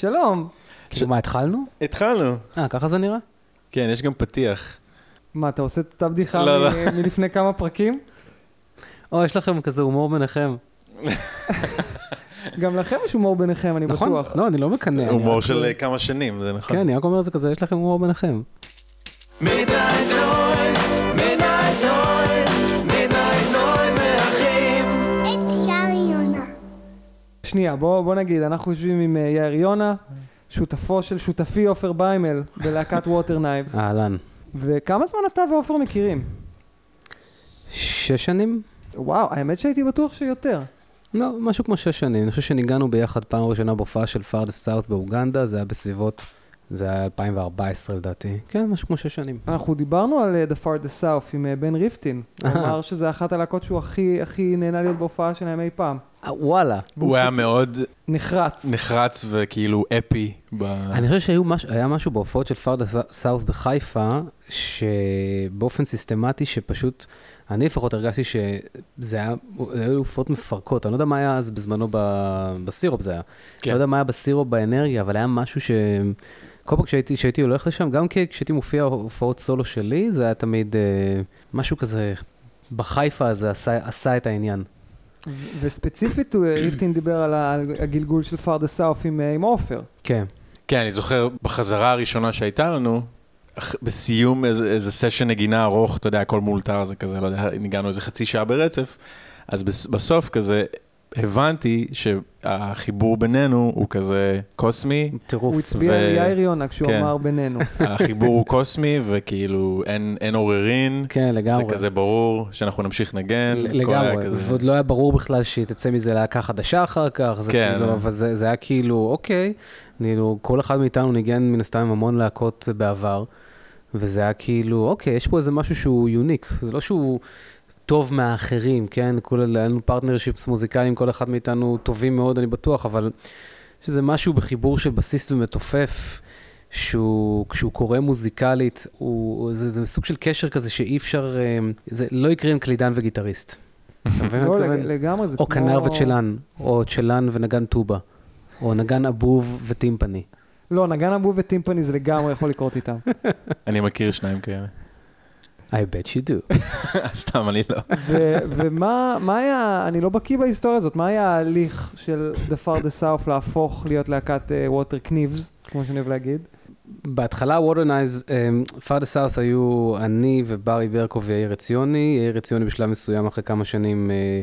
שלום. כאילו, מה, התחלנו? התחלנו. אה, ככה זה נראה? כן, יש גם פתיח. מה, אתה עושה את אותה בדיחה לא, מ- לא. מלפני כמה פרקים? או, יש לכם כזה הומור ביניכם. גם לכם יש הומור ביניכם, אני נכון? בטוח. לא, אני לא מקנא. הומור של אה, כמה שנים, זה נכון. כן, אני רק אומר זה כזה, יש לכם הומור ביניכם. שנייה, בוא, בוא נגיד, אנחנו יושבים עם אה, יאיר יונה, שותפו של שותפי עופר ביימל בלהקת Water Knives. אהלן. וכמה זמן אתה ועופר מכירים? שש שנים? וואו, האמת שהייתי בטוח שיותר. לא, משהו כמו שש שנים. אני חושב שניגנו ביחד פעם ראשונה בהופעה של Farthest South באוגנדה, זה היה בסביבות, זה היה 2014 לדעתי. כן, משהו כמו שש שנים. אנחנו דיברנו על אה, Farthest South עם אה, בן ריפטין. הוא. אמר שזה אחת הלהקות שהוא הכי הכי נהנה להיות בהופעה שלהם אי פעם. אה, וואלה. הוא היה מאוד נחרץ. נחרץ וכאילו אפי. ב- אני חושב שהיה משהו בהופעות של Farthest South בחיפה, שבאופן סיסטמטי שפשוט, אני לפחות הרגשתי שזה היה, זה היו הופעות מפרקות, אני לא יודע מה היה אז בזמנו ב- בסירופ זה היה. כן. לא יודע מה היה בסירופ באנרגיה, אבל היה משהו ש... כל פעם כשהייתי, כשהייתי הולך לשם, גם כשהייתי מופיע הופעות סולו שלי, זה היה תמיד אה, משהו כזה, בחיפה הזה עשה, עשה את העניין. ו- וספציפית אה, ריפטין דיבר על הגלגול של Farthest South עם אה, עם עופר. כן. כן, אני זוכר בחזרה הראשונה שהייתה לנו, בסיום איזה, איזה סשן נגינה ארוך, אתה יודע, הכל מאולתר, זה כזה, לא יודע, ניגנו איזה חצי שעה ברצף, אז בס- בסוף כזה הבנתי שהחיבור בינינו הוא כזה קוסמי, טירוף. הוא הצביע ו- על יאיר יונה כשהוא כן. אמר בינינו. החיבור הוא קוסמי וכאילו אין, אין עוררין, כן, לגמרי. זה כזה ברור שאנחנו נמשיך לנגן, לגמרי, כזה- ועוד לא היה ברור בכלל שתצא מזה להקה חדשה אחר כך, זה כן. כאילו, אבל זה, זה היה כאילו, אוקיי, כאילו, כל אחד מאיתנו ניגן מן הסתם עם המון להקות בעבר, וזה היה כאילו, אוקיי, יש פה איזה משהו שהוא unique, זה לא שהוא טוב מהאחרים, כן? כולה, היה לנו partnerships מוזיקליים, כל אחד מאיתנו טובים מאוד, אני בטוח, אבל יש איזה משהו בחיבור של בסיסט ומתופף. שהוא, כשהוא קורא מוזיקלית, הוא, זה, זה סוג של קשר כזה שאי אפשר, אה, זה לא יקרה עם קלידן וגיטריסט. לא? לגמרי, זה או כמו... כנר וצ'לן, או צ'לן ונגן טובה, או נגן אבוב וטימפני. לא, נגן אבו וטימפני זה לגמרי יכול לקרות איתם. אני מכיר שניים כאלה. I bet you do. סתם, אני לא. ומה מה היה, אני לא בקיא בהיסטוריה הזאת, מה היה ההליך של The Far the South להפוך להיות להקת ווטר קניבס, כמו שאני אוהב להגיד? בהתחלה Water Knives, Farthest South היו אני וברי ברקו ויאיר עציוני. יאיר עציוני בשלב מסוים, אחרי כמה שנים, אה,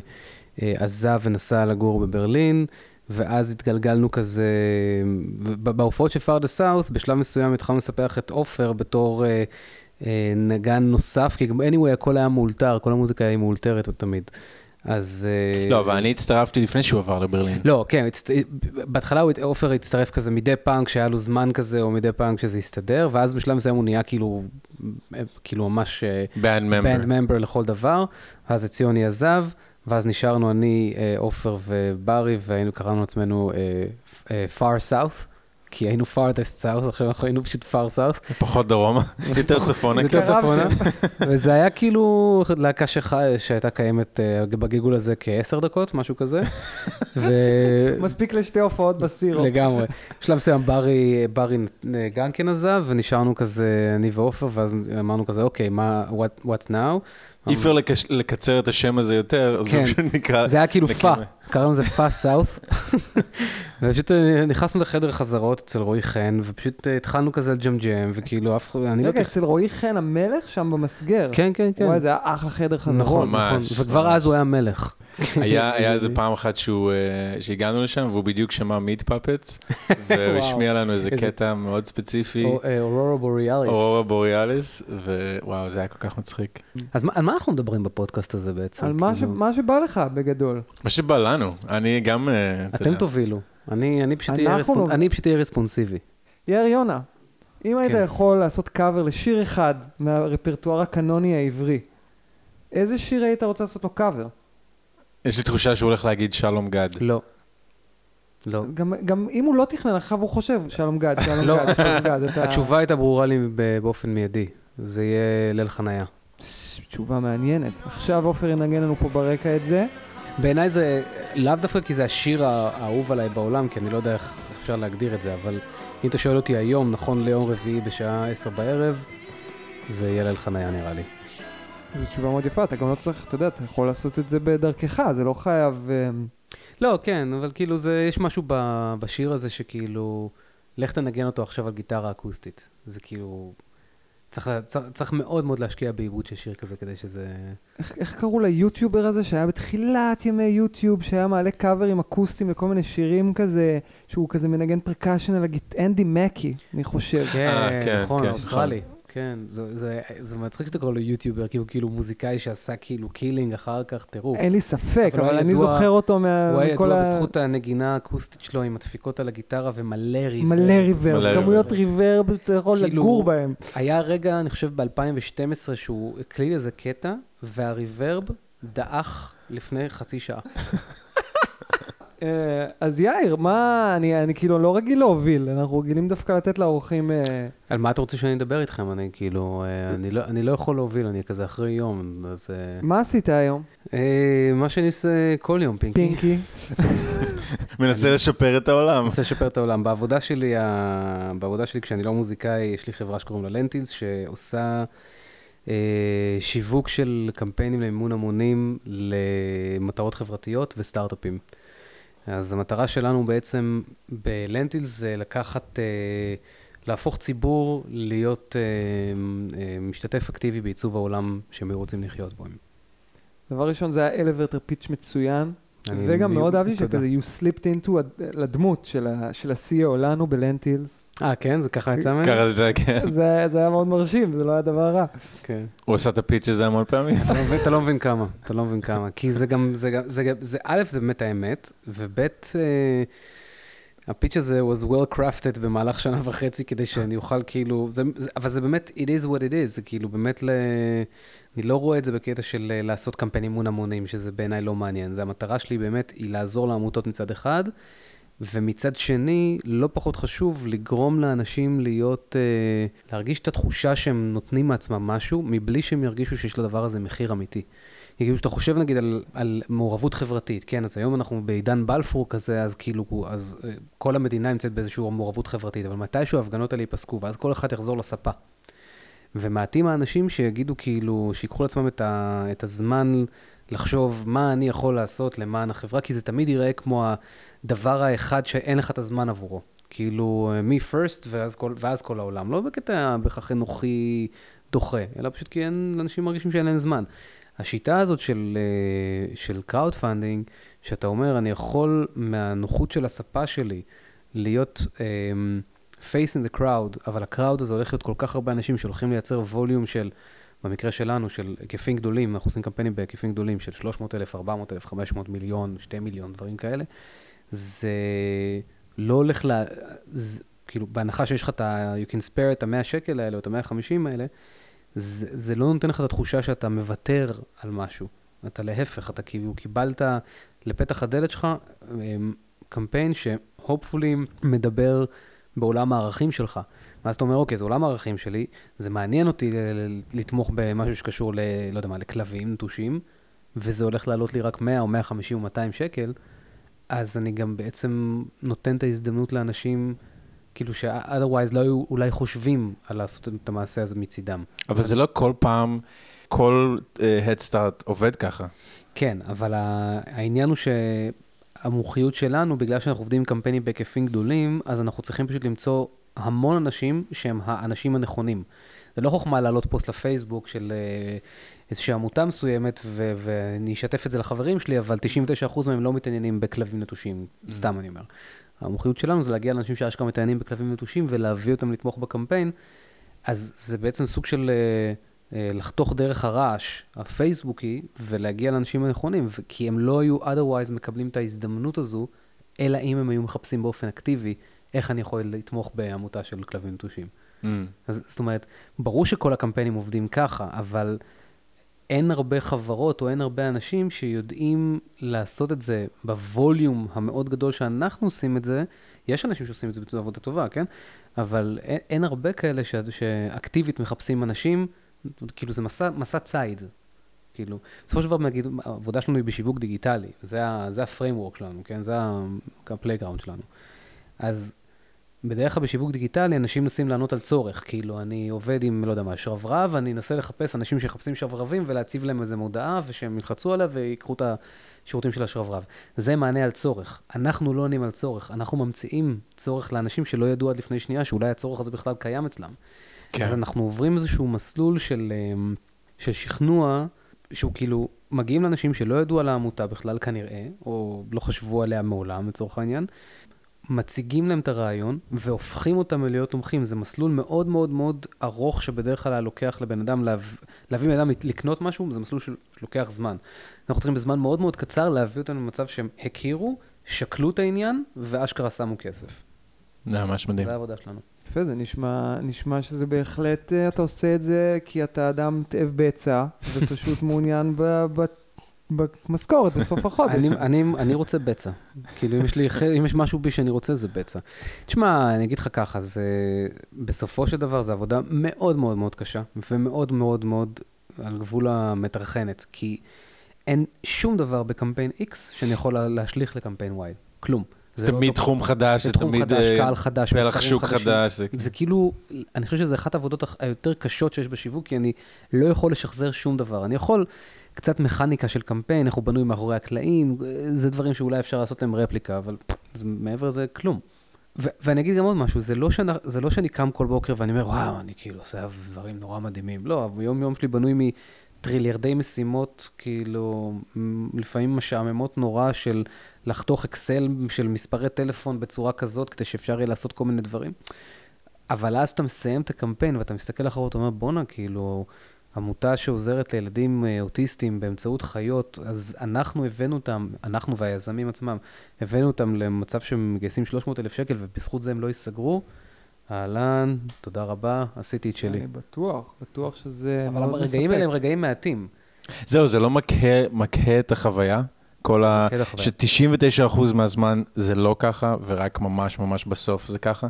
אה, עזב ונסע לגור בברלין, ואז התגלגלנו כזה, בהופעות של Farthest South, בשלב מסוים התחלנו לספח את עופר בתור אה, אה, נגן נוסף, כי גם anyway הכל היה מאולתר, כל המוזיקה היה מאולתרת תמיד. אז... אה, לא, אבל אני הצטרפתי לפני שהוא עבר לברלין. לא, כן, הצט... בהתחלה עופר הצטרף כזה מדי פעם כשהיה לו זמן כזה, או מדי פעם כשזה הסתדר, ואז בשלב מסוים הוא נהיה כאילו, כאילו ממש בנד ממבר. בנד ממבר לכל דבר, ואז עציוני עזב, ואז נשארנו אני, אה, עופר וברי, והיינו, קראנו לעצמנו אה, אה, far south, כי היינו farthest south, עכשיו אנחנו היינו פשוט far south. פחות דרומה, יותר צפונה. יותר כן. צפונה. וזה היה כאילו להקה שחי, שהייתה קיימת אה, בגיגול הזה כעשר דקות, משהו כזה. ו... מספיק לשתי הופעות בסירו. לגמרי. בשלב מסוים ברי, ברי גם כן עזב, ונשארנו כזה, אני ועופר, ואז אמרנו כזה, אוקיי, מה, what, what's now? אי אפשר לקצר את השם הזה יותר, אז כן. זה פשוט נקרא... זה היה כאילו פא, קראנו לזה פא סאות'. ופשוט אה, נכנסנו לחדר חזרות אצל רועי חן, ופשוט אה, התחלנו כזה לג'מג'ם, וכאילו אף אחד, אני לא... רגע, אצל רועי חן המלך שם במסגר. כן, כן, כן. וואי, זה היה אחלה חדר חזרות. נכון, נכון. וכבר. אז הוא היה מלך. היה היה איזה פעם אחת אה, שהגענו לשם, והוא בדיוק שמע מיט פאפץ, והוא. השמיע לנו איזה קטע מאוד ספציפי, או- אורורה בוריאליס. אורורה בוריאליס, ווואו, זה היה כל כך מצחיק. אז מה- על מה אנחנו מדברים בפודקאסט הזה בעצם? על מה כאילו? מה שבא לך, בגדול. מה שבא לנו, אני גם, אה, אתם תובילו. אני אני פשוט אהיה רספונסיבי. יאיר יונה, אם היית כן. יכול לעשות קאבר לשיר אחד מהרפרטואר הקנוני העברי, איזה שיר היית רוצה לעשות לו קאבר? יש לי תחושה שהוא הולך להגיד שלום גד. לא. לא. גם, גם אם הוא לא תכנן, עכשיו הוא חושב, שלום גד, שלום לא. גד, שלום גד. אתה... התשובה הייתה ברורה לי באופן מיידי. זה יהיה ליל חניה. תשובה מעניינת. עכשיו עופר ינגן לנו פה ברקע את זה. בעיניי זה לאו דווקא כי זה השיר האהוב עליי בעולם, כי אני לא יודע איך אפשר להגדיר את זה, אבל אם אתה שואל אותי היום, נכון ליום רביעי בשעה 10 בערב, זה יהיה ליל חניה נראה לי. זו תשובה מאוד יפה, אתה גם לא צריך, אתה יודע, אתה יכול לעשות את זה בדרכך, זה לא חייב... אה, לא, כן, אבל כאילו זה, יש משהו ב, בשיר הזה שכאילו, לך תנגן אותו עכשיו על גיטרה אקוסטית. זה כאילו, צריך, צריך, צריך מאוד מאוד להשקיע בעיבוד של שיר כזה כדי שזה... איך, איך קראו ליוטיובר הזה שהיה בתחילת ימי יוטיוב, שהיה מעלה קאברים אקוסטיים לכל מיני שירים כזה, שהוא כזה מנגן percussion על הגיט... אנדי מקי, אני חושב. כן, כן, נכון, כן, אוסטרלי. כן, זה, זה, זה מצחיק שאתה קורא לו יוטיובר, כי הוא כאילו מוזיקאי שעשה כאילו killing אחר כך, טירוף. אין לי ספק, אבל אבל אני ידוע- זוכר אותו מה... הוא היה ידוע ה- בזכות הנגינה האקוסטית שלו עם הדפיקות על הגיטרה ומלא reverb. מלא מלא reverb, כמויות reverb, אתה יכול כאילו- לגור בהם. היה רגע, אני חושב, ב-2012, שהוא הקליט איזה קטע, וה reverb דעך לפני חצי שעה. אה, אז יאיר, מה, אני אני כאילו לא רגיל להוביל, אנחנו רגילים דווקא לתת לאורחים... אה, על מה אתה רוצה שאני אדבר איתכם? אני כאילו, אה, אני לא, אני לא יכול להוביל, אני כזה אחרי יום, אז... מה עשית היום, מה שאני עושה כל יום, פינקי. פינקי? מנסה לשפר את העולם. מנסה לשפר את העולם. בעבודה שלי, ה- בעבודה שלי, כשאני לא מוזיקאי, יש לי חברה שקוראים לה לנטילס, שעושה שיווק של קמפיינים למימון המונים למטרות חברתיות וסטארט-אפים. אז המטרה שלנו בעצם בלנטילס זה לקחת, אה, להפוך ציבור להיות אה, אה, משתתף אקטיבי בעיצוב העולם שהם רוצים לחיות בו. דבר ראשון, זה היה elevator pitch מצוין, וגם מאוד אהבתי. שכזה you slipped into לדמות של ה-CEO, לנו בלנטילס. אה, כן? זה ככה יצא ממני? ככה זה, כן. זה זה היה מאוד מרשים, זה לא היה דבר רע. כן. הוא עשה את הפיץ' הזה המון פעמים. אתה לא מבין- אתה לא מבין כמה, אתה לא מבין כמה. כי זה גם, זה גם, זה זה א', זה באמת האמת, וב', אה, הפיץ' הזה was well crafted במהלך שנה וחצי כדי שאני אוכל כאילו, זה, זה, אבל זה באמת, it is what it is, זה כאילו באמת, ל, אני לא רואה את זה בקטע של אה, לעשות קמפיין אימון המונים, שזה בעיניי לא מעניין. זה המטרה שלי באמת, היא לעזור לעמותות מצד אחד, ומצד שני, לא פחות חשוב, לגרום לאנשים להיות, אה, להרגיש את התחושה שהם נותנים מעצמם משהו, מבלי שהם ירגישו שיש לדבר הזה מחיר אמיתי. כאילו, שאתה חושב נגיד על, על מעורבות חברתית, כן, אז היום אנחנו בעידן בלפור כזה, אז כאילו, אז אה, כל המדינה נמצאת באיזושהי מעורבות חברתית, אבל מתישהו ההפגנות האלה ייפסקו, ואז כל אחד יחזור לספה. ומעטים האנשים שיגידו כאילו, שיקחו לעצמם את, ה, את הזמן לחשוב מה אני יכול לעשות למען החברה, כי זה תמיד ייראה כמו הדבר האחד שאין לך את הזמן עבורו. כאילו, me first ואז ואז כל העולם. לא בקטע בהכרח אנוכי דוחה, אלא פשוט כי אין, אנשים מרגישים שאין להם זמן. השיטה הזאת של, אה, של crowd funding, שאתה אומר, אני יכול מהנוחות של הספה שלי להיות um, face in the crowd, אבל הקראוד הזה הולך להיות כל כך הרבה אנשים שהולכים לייצר ווליום של, במקרה שלנו, של היקפים גדולים, אנחנו עושים קמפיינים בהיקפים גדולים של 300 אלף, 400 אלף, 500 מיליון, 2 מיליון, דברים כאלה. זה לא הולך ל... זה, כאילו, בהנחה שיש לך את ה... you can spare את ה-100 שקל האלה, או את ה-150 האלה, זה, זה לא נותן לך את התחושה שאתה מוותר על משהו. אתה להפך, אתה כאילו קיבלת לפתח הדלת שלך אמ, קמפיין שהופפולי מדבר בעולם הערכים שלך. ואז אתה אומר, אוקיי, זה עולם הערכים שלי, זה מעניין אותי לתמוך במשהו שקשור ל... לא יודע מה, לכלבים נטושים, וזה הולך לעלות לי רק 100 או 150 או 200 שקל, אז אני גם בעצם נותן את ההזדמנות לאנשים, כאילו ש-otherwise לא היו אולי חושבים על לעשות את המעשה הזה מצידם. אבל זה לא כל פעם, כל אה, Head Start עובד ככה. כן, אבל ה- העניין הוא שהמומחיות שלנו, בגלל שאנחנו עובדים עם קמפיינים בהיקפים גדולים, אז אנחנו צריכים פשוט למצוא המון אנשים שהם האנשים הנכונים. זה לא חוכמה להעלות פוסט לפייסבוק של אה, איזושהי עמותה מסוימת, ו- ואני אשתף את זה לחברים שלי, אבל 99% מהם לא מתעניינים בכלבים נטושים, סתם אני אומר. המומחיות שלנו זה להגיע לאנשים שאשכרה מתעניינים בכלבים נטושים ולהביא אותם לתמוך בקמפיין, אז זה בעצם סוג של אה, אה, לחתוך דרך הרעש הפייסבוקי ולהגיע לאנשים הנכונים, כי הם לא היו otherwise מקבלים את ההזדמנות הזו, אלא אם הם היו מחפשים באופן אקטיבי איך אני יכול לתמוך בעמותה של כלבים נטושים. Mm. אז זאת אומרת, ברור שכל הקמפיינים עובדים ככה, אבל אין הרבה חברות או אין הרבה אנשים שיודעים לעשות את זה בווליום המאוד גדול שאנחנו עושים את זה. יש אנשים שעושים את זה בעבודה טובה, כן? אבל אין, אין הרבה כאלה ש, שאקטיבית מחפשים אנשים, כאילו זה מסע, מסע ציד. כאילו, בסופו של דבר, נגיד, העבודה שלנו היא בשיווק דיגיטלי, זה, זה ה framework שלנו, כן? זה ה playground שלנו. אז בדרך כלל בשיווק דיגיטלי אנשים מנסים לענות על צורך. כאילו, אני עובד עם, לא יודע מה, שרברב, אני אנסה לחפש אנשים שמחפשים שרברבים ולהציב להם איזו מודעה, ושהם ילחצו עליה ויקחו את השירותים של השרברב. זה מענה על צורך. אנחנו לא עונים על צורך, אנחנו ממציאים צורך לאנשים שלא ידעו עד לפני שנייה שאולי הצורך הזה בכלל קיים אצלם. כן. אז אנחנו עוברים איזשהו מסלול של, אמ, של שכנוע, שהוא כאילו, מגיעים לאנשים שלא ידעו על העמותה בכלל כנראה, או לא חשבו עליה מעולם לצורך העניין, מציגים להם את הרעיון והופכים אותם להיות תומכים. זה מסלול מאוד מאוד מאוד ארוך שבדרך כלל לוקח לבן אדם, להב... להביא בן אדם לקנות משהו, זה מסלול של- שלוקח זמן. אנחנו צריכים בזמן מאוד מאוד קצר להביא אותנו למצב שהם הכירו, שקלו את העניין, ואשכרה שמו כסף. זה ממש מדהים. זה העבודה שלנו. יפה, זה נשמע, נשמע שזה בהחלט, אה, אתה עושה את זה כי אתה אדם תאב בצע, ופשוט מעוניין ב, במשכורת בסוף החודש. אני, אני, אני רוצה בצע. כאילו, אם יש, לי, אם יש משהו בי שאני רוצה, זה בצע. תשמע, אני אגיד לך ככה, זה, בסופו של דבר זו עבודה מאוד מאוד מאוד קשה, ומאוד מאוד מאוד על גבול המטרחנת, כי אין שום דבר בקמפיין X שאני יכול לה- להשליך לקמפיין Y. כלום. זה לא תמיד אותו- תחום חדש, זה תמיד חדש, אה, קהל חדש, פלח שוק חדשים. חדש. זה- זה כאילו, אני חושב שזה אחת העבודות היותר קשות שיש בשיווק, כי אני לא יכול לשחזר שום דבר. אני יכול קצת מכניקה של קמפיין, איך הוא בנוי מאחורי הקלעים, זה דברים שאולי אפשר לעשות להם רפליקה, אבל זה, מעבר לזה, כלום. ו- ואני אגיד גם עוד משהו, זה לא, שאני, זה לא שאני קם כל בוקר ואני אומר, וואו, אני כאילו עושה דברים נורא מדהימים. לא, היום-יום שלי בנוי מטריליארדי משימות, כאילו, לפעמים משעממות נורא של לחתוך אקסל של מספרי טלפון בצורה כזאת, כדי שאפשר יהיה לעשות כל מיני דברים. אבל אז כשאתה מסיים את הקמפיין ואתה מסתכל אחורה, אתה אומר, בואנה, כאילו, עמותה שעוזרת לילדים אה, אוטיסטים באמצעות חיות, אז אנחנו הבאנו אותם, אנחנו והיזמים עצמם, הבאנו אותם למצב שהם מגייסים 300 אלף שקל, ובזכות זה הם לא ייסגרו. אהלן, תודה רבה, עשיתי את שלי. אני בטוח, בטוח שזה אבל הרגעים האלה הם רגעים מעטים. זהו, זה לא מקהה את החוויה. כל ה... מקהה את החוויה. ש-99% מהזמן זה לא ככה, ורק ממש ממש בסוף זה ככה.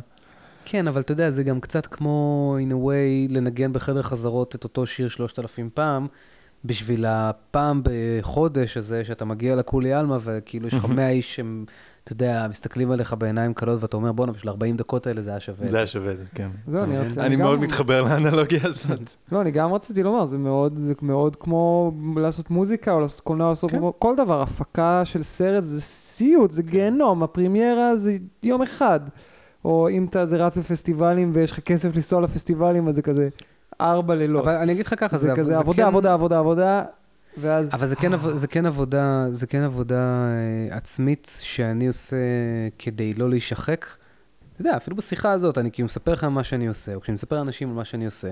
כן, אבל אתה יודע, זה גם קצת כמו, in a way, לנגן בחדר חזרות את אותו שיר 3,000 פעם, בשביל הפעם בחודש הזה, שאתה מגיע לכולי עלמא, וכאילו יש לך 100 איש שהם, אתה יודע, מסתכלים עליך בעיניים קלות, ואתה אומר, בואנה, בשביל 40 דקות האלה זה היה שווה. זה היה שווה כן. אני מאוד מתחבר לאנלוגיה הזאת. לא, אני גם רציתי לומר, זה מאוד, זה מאוד כמו לעשות מוזיקה או לעשות קולנוע, לעשות כן. כל דבר, הפקה של סרט זה סיוט, זה גיהנום, הפרימיירה זה יום אחד. או אם אתה, זה רץ בפסטיבלים ויש לך כסף לנסוע לפסטיבלים, אז זה כזה ארבע לילות. אבל אני אגיד לך ככה, זה זה כזה זה עבודה, כן- עבודה, עבודה, עבודה, ואז... אבל זה כן, עב- זה כן עבודה, זה כן עבודה אה, עצמית שאני עושה כדי לא להישחק. אתה יודע, אפילו בשיחה הזאת, אני כאילו מספר לך מה שאני עושה, או כשאני מספר לאנשים על מה שאני עושה.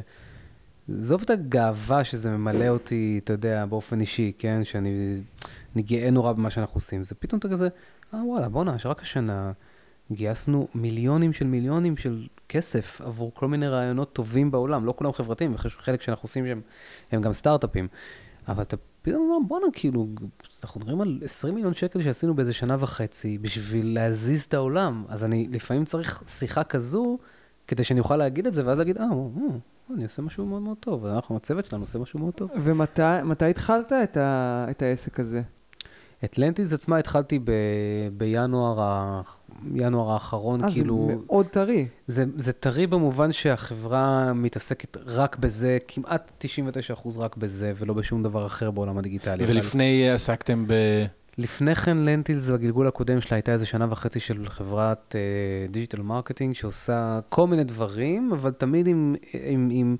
עזוב את הגאווה שזה ממלא אותי, אתה יודע, באופן אישי, כן? שאני אני גאה נורא במה שאנחנו עושים. זה פתאום אתה כזה, אה, וואלה, בואנה, שרק השנה גייסנו מיליונים של מיליונים של כסף עבור כל מיני רעיונות טובים בעולם. לא כולם חברתיים, ויש חלק שאנחנו עושים שהם הם גם סטארט-אפים. אבל אתה פתאום אומר, בואנה, כאילו, אנחנו מדברים על 20 מיליון שקל שעשינו באיזה שנה וחצי בשביל להזיז את העולם. אז אני לפעמים צריך שיחה כזו, כדי שאני אוכל להגיד את זה, ואז להגיד, אה, או, או, אני עושה משהו מאוד מאוד טוב, אנחנו, הצוות שלנו עושה משהו מאוד טוב. ומתי מתי התחלת את, ה, את העסק הזה? אטלנטיס עצמה התחלתי ב, בינואר ה, ינואר האחרון, אה, כאילו, זה מאוד טרי. זה, זה טרי במובן שהחברה מתעסקת רק בזה, כמעט 99% רק בזה, ולא בשום דבר אחר בעולם הדיגיטלי. אבל- ולפני אה, עסקתם ב... לפני כן לנטילס בגלגול הקודם שלה הייתה איזה שנה וחצי של חברת digital uh, marketing שעושה כל מיני דברים, אבל תמיד עם, עם, עם,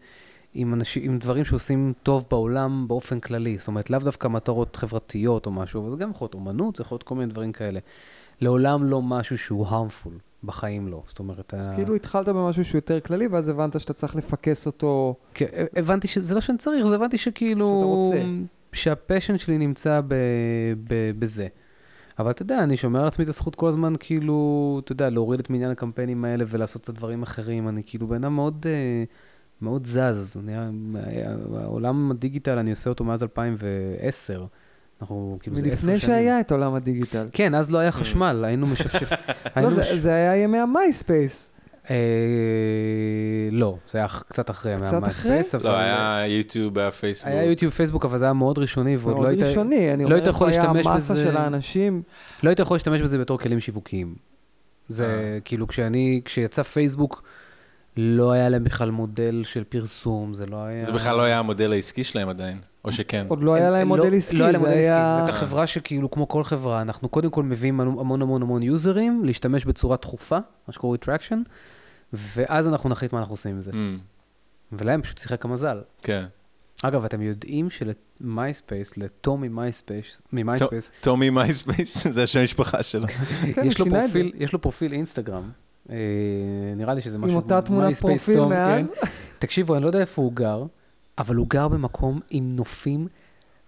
עם, אנשים, עם דברים שעושים טוב בעולם באופן כללי. זאת אומרת, לאו דווקא מטרות חברתיות או משהו, אבל זה גם יכול להיות אומנות, זה יכול להיות כל מיני דברים כאלה. לעולם לא משהו שהוא harmful, בחיים לא. זאת אומרת, אז ה- כאילו התחלת במשהו שהוא יותר כללי, ואז הבנת שאתה צריך לפקס אותו. כן, הבנתי שזה לא שאני צריך, זה הבנתי שכאילו... שאתה רוצה. שה passion שלי נמצא ב, ב, בזה. אבל אתה יודע, אני שומר על עצמי את הזכות כל הזמן, כאילו, אתה יודע, להוריד את מניין הקמפיינים האלה ולעשות קצת דברים אחרים. אני כאילו בן אדם מאוד, אה, מאוד זז. אני, העולם ה digital, אני עושה אותו מאז 2010. אנחנו, כאילו, זה עשר שנים. מלפני שהיה את עולם הדיגיטל. כן, אז לא היה חשמל, היינו משפשף... לא, היינו זה- מש- זה היה ימי המייספייס. אה, לא, זה היה קצת אחרי קצת מהמייספייס. לא, היה יוטיוב, היה פייסבוק. היה יוטיוב, פייסבוק, אבל זה היה מאוד ראשוני, ועוד לא מאוד היית... ראשוני, אני לא אומר איפה היה בזה- של האנשים. לא היית יכול להשתמש בזה בתור כלים שיווקיים. זה כאילו כשאני, כשיצא פייסבוק, לא היה להם בכלל מודל של פרסום, זה לא היה... זה בכלל לא היה המודל העסקי שלהם עדיין, או שכן. עוד לא היה להם הם- מודל לא- עסקי, לא היה להם מודל עסקי. זאת החברה שכאילו, כמו כל חברה, אנחנו קודם כל מביאים המון המון המון יוזרים, להשתמש בצורה דחופה, מה שקוראים traction, ואז אנחנו נחליט מה אנחנו עושים עם זה. Mm, ולהם פשוט שיחק המזל. כן. אגב, אתם יודעים שלמייספייס, לטומי מייספייס, ממייספייס, טומי מייספייס, זה השם המשפחה שלו. כן, יש לו פרופיל אינסטגרם. אה, נראה לי שזה משהו... עם אותה תמונת פרופיל מאז. כן. תקשיבו, אני לא יודע איפה הוא גר, אבל הוא גר במקום עם נופים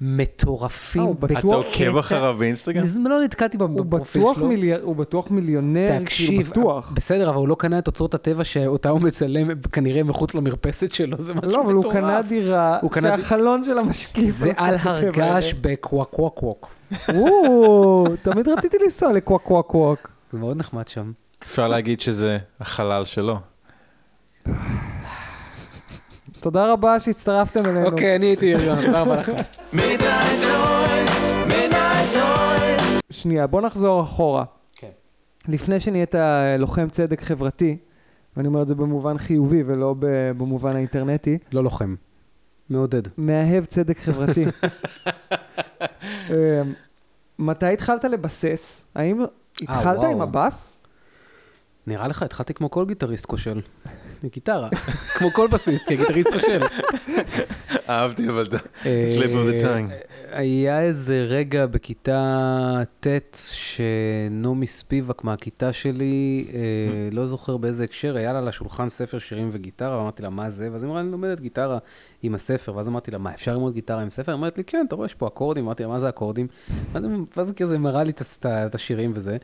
מטורפים. אה, אתה עוקב אחריו באינסטגרם? לא נתקלתי הוא בפרופיל שלו. הוא בטוח מיליונר, כאילו תקשיב, בטוח. בסדר, אבל הוא לא קנה את אוצרות הטבע שאותה הוא מצלם כנראה מחוץ למרפסת שלו, זה משהו לא, מטורף. אבל הוא קנה דירה הוא קנה ד- שהחלון שלה משקיף. זה על אוצרות הטבע הרגש האלה. בקוואק קוואק קוואק. או, תמיד רציתי לנסוע לקוואק קוואק קוואק. זה מאוד נחמד שם. אפשר להגיד שזה החלל שלו. תודה רבה שהצטרפתם אלינו. אוקיי, אני הייתי הריון, תודה רבה לכם. שנייה, בוא נחזור אחורה. כן. לפני שנהיית לוחם צדק חברתי, ואני אומר את זה במובן חיובי ולא במובן האינטרנטי, לא לוחם. מעודד. מאהב צדק חברתי. אמ, מתי התחלת לבסס? האם התחלת וואו. עם הבאס? נראה לך, התחלתי כמו כל גיטריסט כושל. מגיטרה. כמו כל בסיסט, כגיטריסט כושל. אהבתי אבל את אה, slip of the tongue. היה איזה רגע בכיתה ט' שנעמי ספיבק מהכיתה שלי, אה, לא זוכר באיזה הקשר, היה לה על השולחן ספר שירים וגיטרה, ואמרתי לה, מה זה? ואז היא אמרה, אני לומדת גיטרה עם הספר, ואז אמרתי לה, מה, אפשר ללמוד גיטרה עם ספר? היא אומרת לי, כן, אתה רואה, יש פה אקורדים, אמרתי לה, מה זה אקורדים? ואז היא- כזה מראה לי את השירים וזה,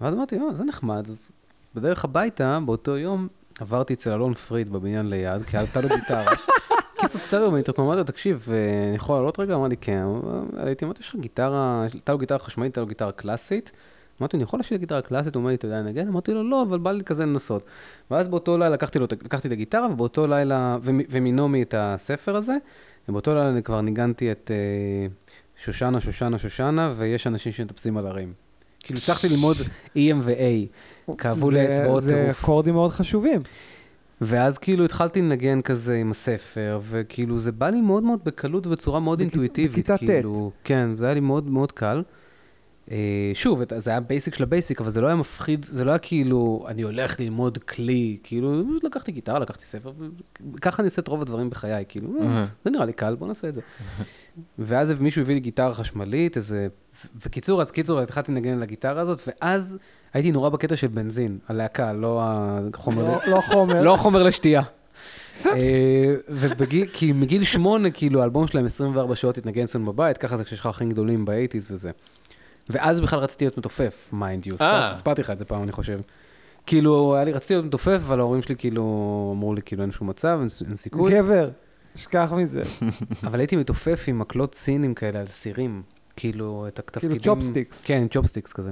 ואז אמרתי, אה, זה נחמד, אז בדרך הביתה, באותו יום, עברתי אצל אלון פריד בבניין ליד, כי הייתה לו גיטרה. קיצור, בסדר, ואני אמרתי לו, תקשיב, אה, אני יכול לעלות רגע? אמר לי, כן. הייתי, אמרתי, יש לך גיטרה, הייתה לו גיטרה חשמלית, הייתה לו גיטרה קלאסית. אמרתי, אני יכול להשאיר גיטרה קלאסית? הוא אומר לי, אתה יודע לנגן? אמרתי לו, לא, אבל בא לי כזה לנסות. ואז באותו לילה לקחתי, לו, לקחתי את הגיטרה, ובאותו לילה, ומ- ומנעמי את הספר הזה, ובאותו לילה אני כבר ניגנתי את אה, שושנה, שושנה, שושנה, ויש אנשים שמטפסים על הרים. כאילו, הצלחתי ללמוד Em ו-A. כאבו לי זה- האצבעות זה טירוף. אקורדים מאוד חשובים. ואז כאילו התחלתי לנגן כזה עם הספר, וכאילו זה בא לי מאוד מאוד בקלות ובצורה מאוד בכ- אינטואיטיבית. בכיתה ט'. כאילו, כן, זה היה לי מאוד מאוד קל. אה, שוב, זה היה basic של ה basic, אבל זה לא היה מפחיד, זה לא היה כאילו, אני הולך ללמוד כלי, כאילו, לקחתי גיטרה, לקחתי ספר, וככה אני עושה את רוב הדברים בחיי, כאילו, אה. זה נראה לי קל, בוא נעשה את זה. ואז מישהו הביא לי גיטרה חשמלית, איזה... בקיצור, אז קיצור, התחלתי לנגן על הגיטרה הזאת, ואז הייתי נורא בקטע של בנזין, הלהקה, לא החומר... לא- לא חומר. לא חומר לשתייה. אה, כי מגיל שמונה, כאילו, האלבום שלהם 24 שעות התנגן אצלנו בבית, ככה זה כשיש לך אחים גדולים ב eighties וזה. ואז בכלל רציתי להיות מתופף, mind you. סיפרתי לך את זה פעם, אני חושב. כאילו, היה לי, רציתי להיות מתופף, אבל ההורים שלי כאילו אמרו לי, כאילו, אין שום מצב, אין סיכוי. גבר, שכח מזה. אבל הייתי מתופף עם מקלות סינים כאלה על סירים. כאילו, את התפקידים... צ'ופסטיקס. כן, צ'ופסטיקס כזה.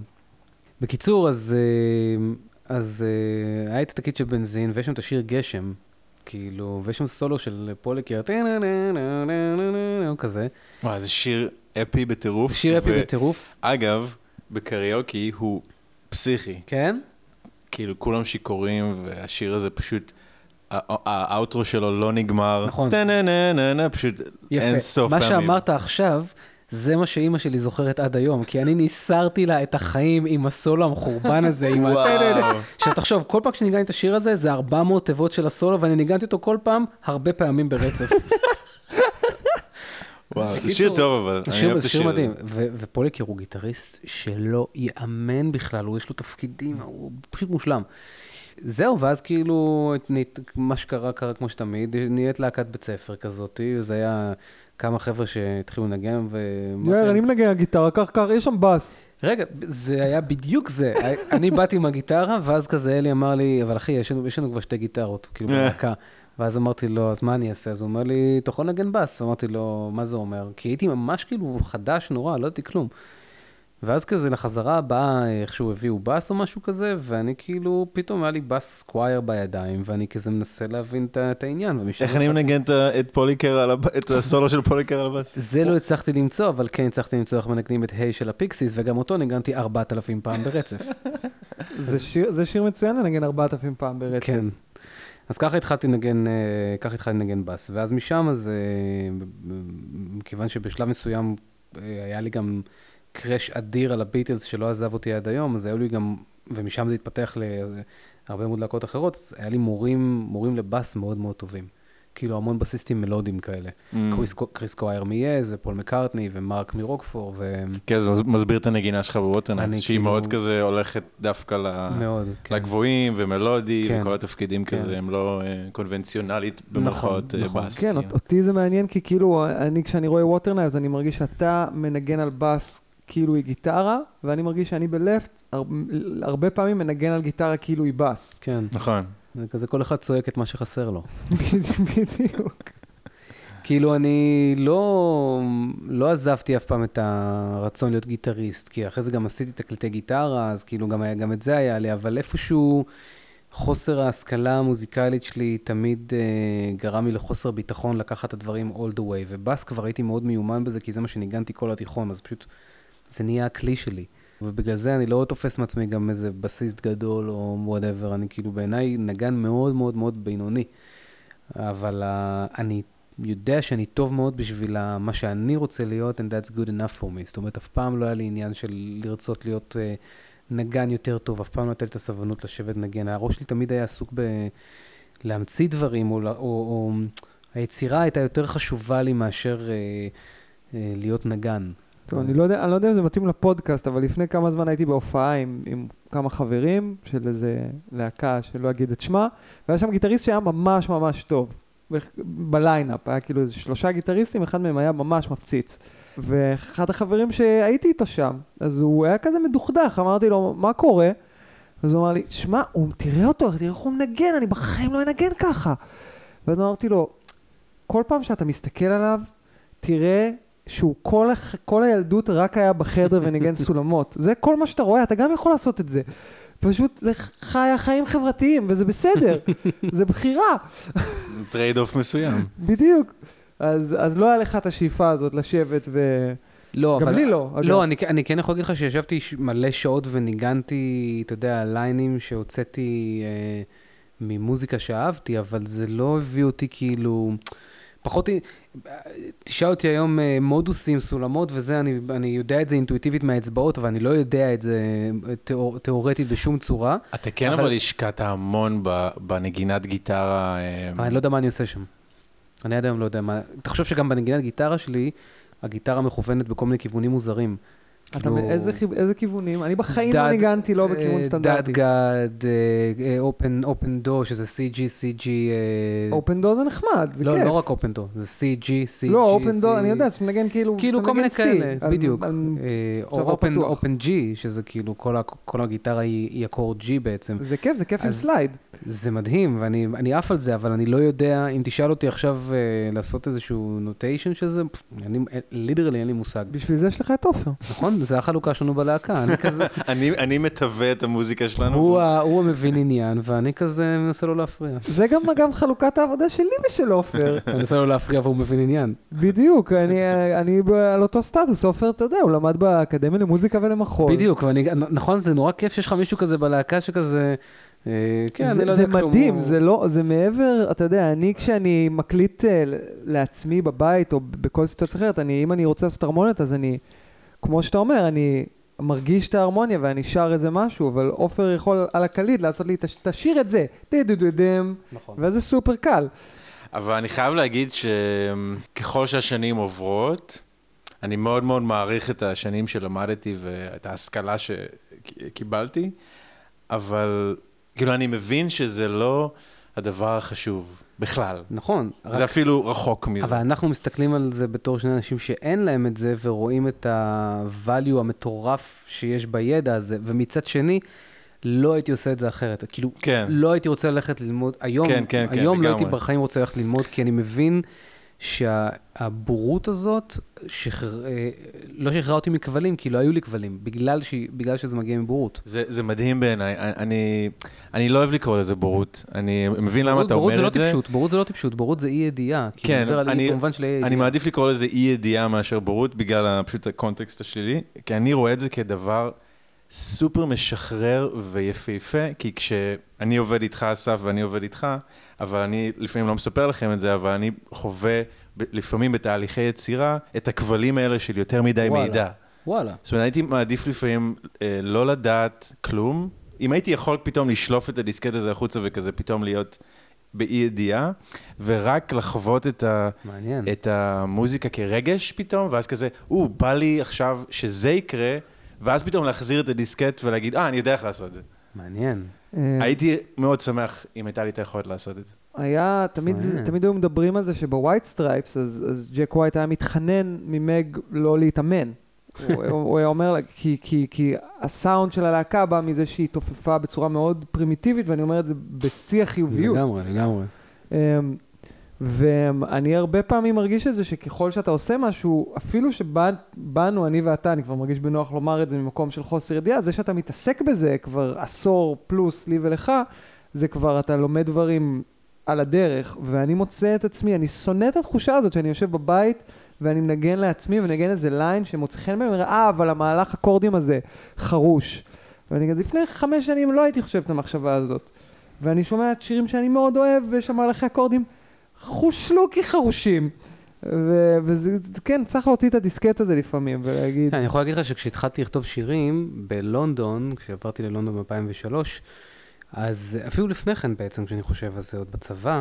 בקיצור, אז, אה, אז אה, היה את התקליט של בנזין, ויש שם את השיר גשם. כאילו, ויש שם סולו של פוליקר, כזה. וואי, זה שיר אפי בטירוף. שיר אפי בטירוף, אגב, בקריוקי הוא פסיכי. כן? כאילו, כולם שיכורים, והשיר הזה פשוט... האוטרו שלו לא נגמר. נכון. טה-נה-נה-נה-נה, פשוט אין סוף מה פעמים. שאמרת עכשיו, זה מה שאימא שלי זוכרת עד היום, כי אני ניסרתי לה את החיים עם הסולו המחורבן הזה, עם ה... עכשיו תחשוב, כל פעם כשניגנתי את השיר הזה, זה 400 תיבות של הסולו, ואני ניגנתי אותו כל פעם, הרבה פעמים ברצף. וואו, זה שיר טוב, אבל זה אני שיר, אוהב את זה השיר שיר הזה. מדהים, ופוליקר הוא גיטריסט שלא ייאמן בכלל, הוא יש לו תפקידים, הוא פשוט מושלם. זהו, ואז כאילו, מה שקרה קרה כמו שתמיד, נהיית להקת בית ספר כזאת, וזה היה כמה חבר'ה שהתחילו לנגן, ו... יאיר, אני מנגן על גיטרה, קח, קח, יש שם בס. רגע, זה היה בדיוק זה. אני באתי עם הגיטרה, ואז כזה אלי אמר לי, אבל אחי, יש לנו, יש לנו כבר שתי גיטרות, כאילו, אה. בלהקה. ואז אמרתי לו, אז מה אני אעשה? אז הוא אומר לי, אתה יכול לנגן בס. ואמרתי לו, מה זה אומר? כי הייתי ממש כאילו חדש נורא, לא ידעתי כלום. ואז כזה לחזרה הבאה, איכשהו הביאו בס או משהו כזה, ואני כאילו, פתאום היה לי בס Squier בידיים, ואני כזה מנסה להבין את העניין. איך אני מנגן את פוליקר, על הב- את הסולו של פוליקר על הבאס? זה לא הצלחתי למצוא, אבל כן הצלחתי למצוא איך מנגנים את Hey של ה Pixies, וגם אותו ניגנתי 4,000 פעם ברצף. זה שיר- זה שיר מצוין לנגן 4,000 פעם ברצף. כן. אז ככה התחלתי לנגן, אה, ככה התחלתי לנגן בס, ואז משם אז, אה, מכיוון שבשלב מסוים אה, היה לי גם קראש אדיר על הביטלס שלא עזב אותי עד היום, אז היו לי גם, ומשם זה התפתח להרבה מאוד להקות אחרות, אז היה לי מורים, מורים לבס מאוד מאוד טובים. כאילו המון בסיסטים מלודיים כאלה. Mm. קריס, קריס קווייר מייז, ופול מקארטני, ומרק מרוקפור, ומאוד, כן, זה מסביר את הנגינה שלך בווטרנאט, אני שהיא כאילו- מאוד כזה הולכת דווקא ל- כן. לגבוהים ומלודי, כן. וכל התפקידים כן. כזה, הם לא אה, קונבנציונלית במרכאות אה, נכון. בס. כן, כאילו. אותי זה מעניין, כי כאילו, אני, כשאני רואה Water Knives, אני מרגיש שאתה מנגן על בס כאילו היא גיטרה, ואני מרגיש שאני בלפט, הר- הרבה פעמים מנגן על גיטרה כאילו היא בס. כן. נכון. זה כזה כל אחד צועק את מה שחסר לו. בדיוק. כאילו, אני לא, לא עזבתי אף פעם את הרצון להיות גיטריסט, כי אחרי זה גם עשיתי תקליטי גיטרה, אז כאילו גם, היה- גם את זה היה לי, אבל איפשהו חוסר ההשכלה המוזיקלית שלי תמיד אה, גרם לי לחוסר ביטחון לקחת את הדברים all the way, ובאס כבר הייתי מאוד מיומן בזה, כי זה מה שניגנתי כל התיכון, אז פשוט זה נהיה הכלי שלי. ובגלל זה אני לא תופס מעצמי גם איזה בסיסט גדול או whatever, אני כאילו בעיניי נגן מאוד מאוד מאוד בינוני. אבל uh, אני יודע שאני טוב מאוד בשביל ה- מה שאני רוצה להיות, and that's good enough for me. זאת אומרת, אף פעם לא היה לי עניין של לרצות להיות uh, נגן יותר טוב, אף פעם לא הייתה לי את הסבלנות לשבת נגן. הראש שלי תמיד היה עסוק בלהמציא דברים, או, או, או היצירה הייתה יותר חשובה לי מאשר uh, uh, להיות נגן. טוב, אני לא, יודע, אני לא יודע אם זה מתאים לפודקאסט, אבל לפני כמה זמן הייתי בהופעה עם, עם כמה חברים של איזה להקה שלא אגיד את שמה, והיה שם גיטריסט שהיה ממש ממש טוב. ב lineup, היה כאילו איזה שלושה גיטריסטים, אחד מהם היה ממש מפציץ. ואחד החברים שהייתי איתו שם, אז הוא היה כזה מדוכדך, אמרתי לו, מה קורה? אז הוא אמר לי, שמע, תראה אותו, תראה איך הוא מנגן, אני בחיים לא אנגן ככה. ואז אמרתי לו, כל פעם שאתה מסתכל עליו, תראה שהוא כל, הח- כל הילדות רק היה בחדר וניגן סולמות. זה כל מה שאתה רואה, אתה גם יכול לעשות את זה. פשוט היה חיים חברתיים, וזה בסדר, זה בחירה, trade off מסוים. בדיוק. אז, אז לא היה לך את השאיפה הזאת לשבת ו... לא, גם אבל... לי לא, אגב. לא, אני, אני כן יכול להגיד לך שישבתי מלא שעות וניגנתי, אתה יודע, ליינים שהוצאתי אה, ממוזיקה שאהבתי, אבל זה לא הביא אותי כאילו... פחות... תשאל אותי היום אה, מודוסים, סולמות וזה, אני, אני יודע את זה אינטואיטיבית מהאצבעות, אבל אני לא יודע את זה אה, תיאור, תיאורטית בשום צורה. אתה כן אבל- אבל השקעת המון בנגינת גיטרה. אה, אבל אני לא יודע מה אני עושה שם. אני עד היום לא יודע מה... תחשוב שגם בנגינת גיטרה שלי, הגיטרה מכוונת בכל מיני כיוונים מוזרים. אתה, כאילו- איזה, כיו- איזה כיוונים? אני בחיים לא ניגנתי לא בכיוון אה, סטנדרטי. DADGAD, open open דו, שזה CG, CG... אה, open דו זה נחמד, זה לא, כיף. לא רק open דו, זה CG, CG. לא, open דו, אני יודע, שאתה מנגן כאילו, כאילו אתה כל מיני כאלה, בדיוק. אה, או open- G, שזה כאילו כל הגיטרה היא אקורד G בעצם. זה כיף, זה כיף עם slide. זה מדהים, ואני אני עף על זה, אבל אני לא יודע, אם תשאל אותי עכשיו אה, לעשות איזשהו notation של זה, אני, literally אין לי מושג. בשביל זה יש לך את עופר. נכון? זה החלוקה שלנו בלהקה, אני כזה, אני אני מתווה את המוזיקה שלנו. הוא ה- הוא המבין עניין, ואני כזה מנסה לא להפריע. זה גם אגב חלוקת העבודה שלי ושל עופר. אני מנסה לא להפריע והוא מבין עניין. בדיוק, אני, אני על אותו סטטוס, עופר, אתה יודע, הוא למד באקדמיה למוזיקה ולמחול. בדיוק, ואני, נכון, זה נורא כיף שיש לך מישהו כזה בלהקה שכזה, אה, כן, זה, אני לא זה יודע כלום. מדהים, הוא- זה לא, זה מעבר, אתה יודע, אני כשאני מקליט אה, לעצמי בבית או בכל סיטואציה אחרת, אני, אם אני רוצה לעשות הרמוניות, אז אני, כמו שאתה אומר, אני מרגיש את ההרמוניה ואני שר איזה משהו, אבל עופר יכול על הקליד לעשות לי, "תש- תשאיר את זה, די-דו-דו-דם, נכון. ואז זה סופר קל. אבל אני חייב להגיד שככל שהשנים עוברות, אני מאוד מאוד מעריך את השנים שלמדתי ואת ההשכלה שקיבלתי, אבל כאילו אני מבין שזה לא הדבר החשוב בכלל. נכון, זה רק, אפילו רחוק מזה. אבל אנחנו מסתכלים על זה בתור שני אנשים שאין להם את זה, ורואים את ה-value המטורף שיש בידע הזה, ומצד שני, לא הייתי עושה את זה אחרת. כאילו, כן. לא הייתי רוצה ללכת ללמוד, היום, כן, כן, כן, היום לא הייתי לגמרי. בחיים רוצה ללכת ללמוד, כי אני מבין שהבורות הזאת, שחר... אה, לא שחררה אותי מכבלים, כי לא היו לי כבלים, בגלל, ש... בגלל שזה מגיע מבורות. זה, זה מדהים בעיניי, אני, אני לא אוהב לקרוא לזה בורות. אני מבין למה בורות- אתה בורות אומר זה את לא זה. טיפשות, בורות זה לא טיפשות, בורות זה אי ידיעה. כי כן, מדבר על אי, אני, במובן של אי. אני מעדיף לקרוא לזה אי ידיעה מאשר בורות, בגלל פשוט הקונטקסט השלילי, כי אני רואה את זה כדבר סופר משחרר ויפהפה, כי כשאני עובד איתך, אסף, ואני עובד איתך, אבל אני לפעמים לא מספר לכם את זה, אבל אני חווה לפעמים בתהליכי יצירה את הכבלים האלה של יותר מדי וואלה. מידע. וואלה. זאת אומרת, הייתי מעדיף לפעמים אה, לא לדעת כלום. אם הייתי יכול פתאום לשלוף את הדיסקט הזה החוצה וכזה פתאום להיות באי ידיעה, ורק לחוות את, ה, מעניין. את המוזיקה כרגש פתאום, ואז כזה, או, בא לי עכשיו שזה יקרה, ואז פתאום להחזיר את הדיסקט ולהגיד, אה, אני יודע איך לעשות את זה. מעניין. אה, הייתי מאוד שמח אם הייתה לי את היכולת לעשות את זה. היה, תמיד. תמיד היו מדברים על זה שב White Stripes, אז, אז ג'ק ווייט היה מתחנן ממג לא להתאמן. הוא, הוא היה אומר, לה, כי, כי, כי הסאונד של הלהקה בא מזה שהיא תופפה בצורה מאוד פרימיטיבית, ואני אומר את זה בשיא החיוביות. לגמרי, לגמרי. ואני הרבה פעמים מרגיש את זה שככל שאתה עושה משהו, אפילו שבאנו, אני ואתה, אני כבר מרגיש בנוח לומר את זה ממקום של חוסר ידיעה, זה שאתה מתעסק בזה כבר עשור פלוס לי ולך, זה כבר, אתה לומד דברים על הדרך, ואני מוצא את עצמי, אני שונא את התחושה הזאת שאני יושב בבית ואני מנגן לעצמי ומנגן איזה ליין שמוצא חן ואומר, אה, אבל המהלך אקורדים הזה חרוש. ואני כזה, לפני חמש שנים לא הייתי חושב את המחשבה הזאת. ואני שומע את שירים שאני מאוד אוהב, ויש שם מהלכי אקורדים חושלו כחרושים. ו- וזה, כן, צריך להוציא את הדיסקט הזה לפעמים ולהגיד, אני יכול להגיד לך שכשהתחלתי לכתוב שירים בלונדון, כשעברתי ללונדון ב-2003, אז אפילו לפני כן בעצם, כשאני חושב על זה עוד בצבא,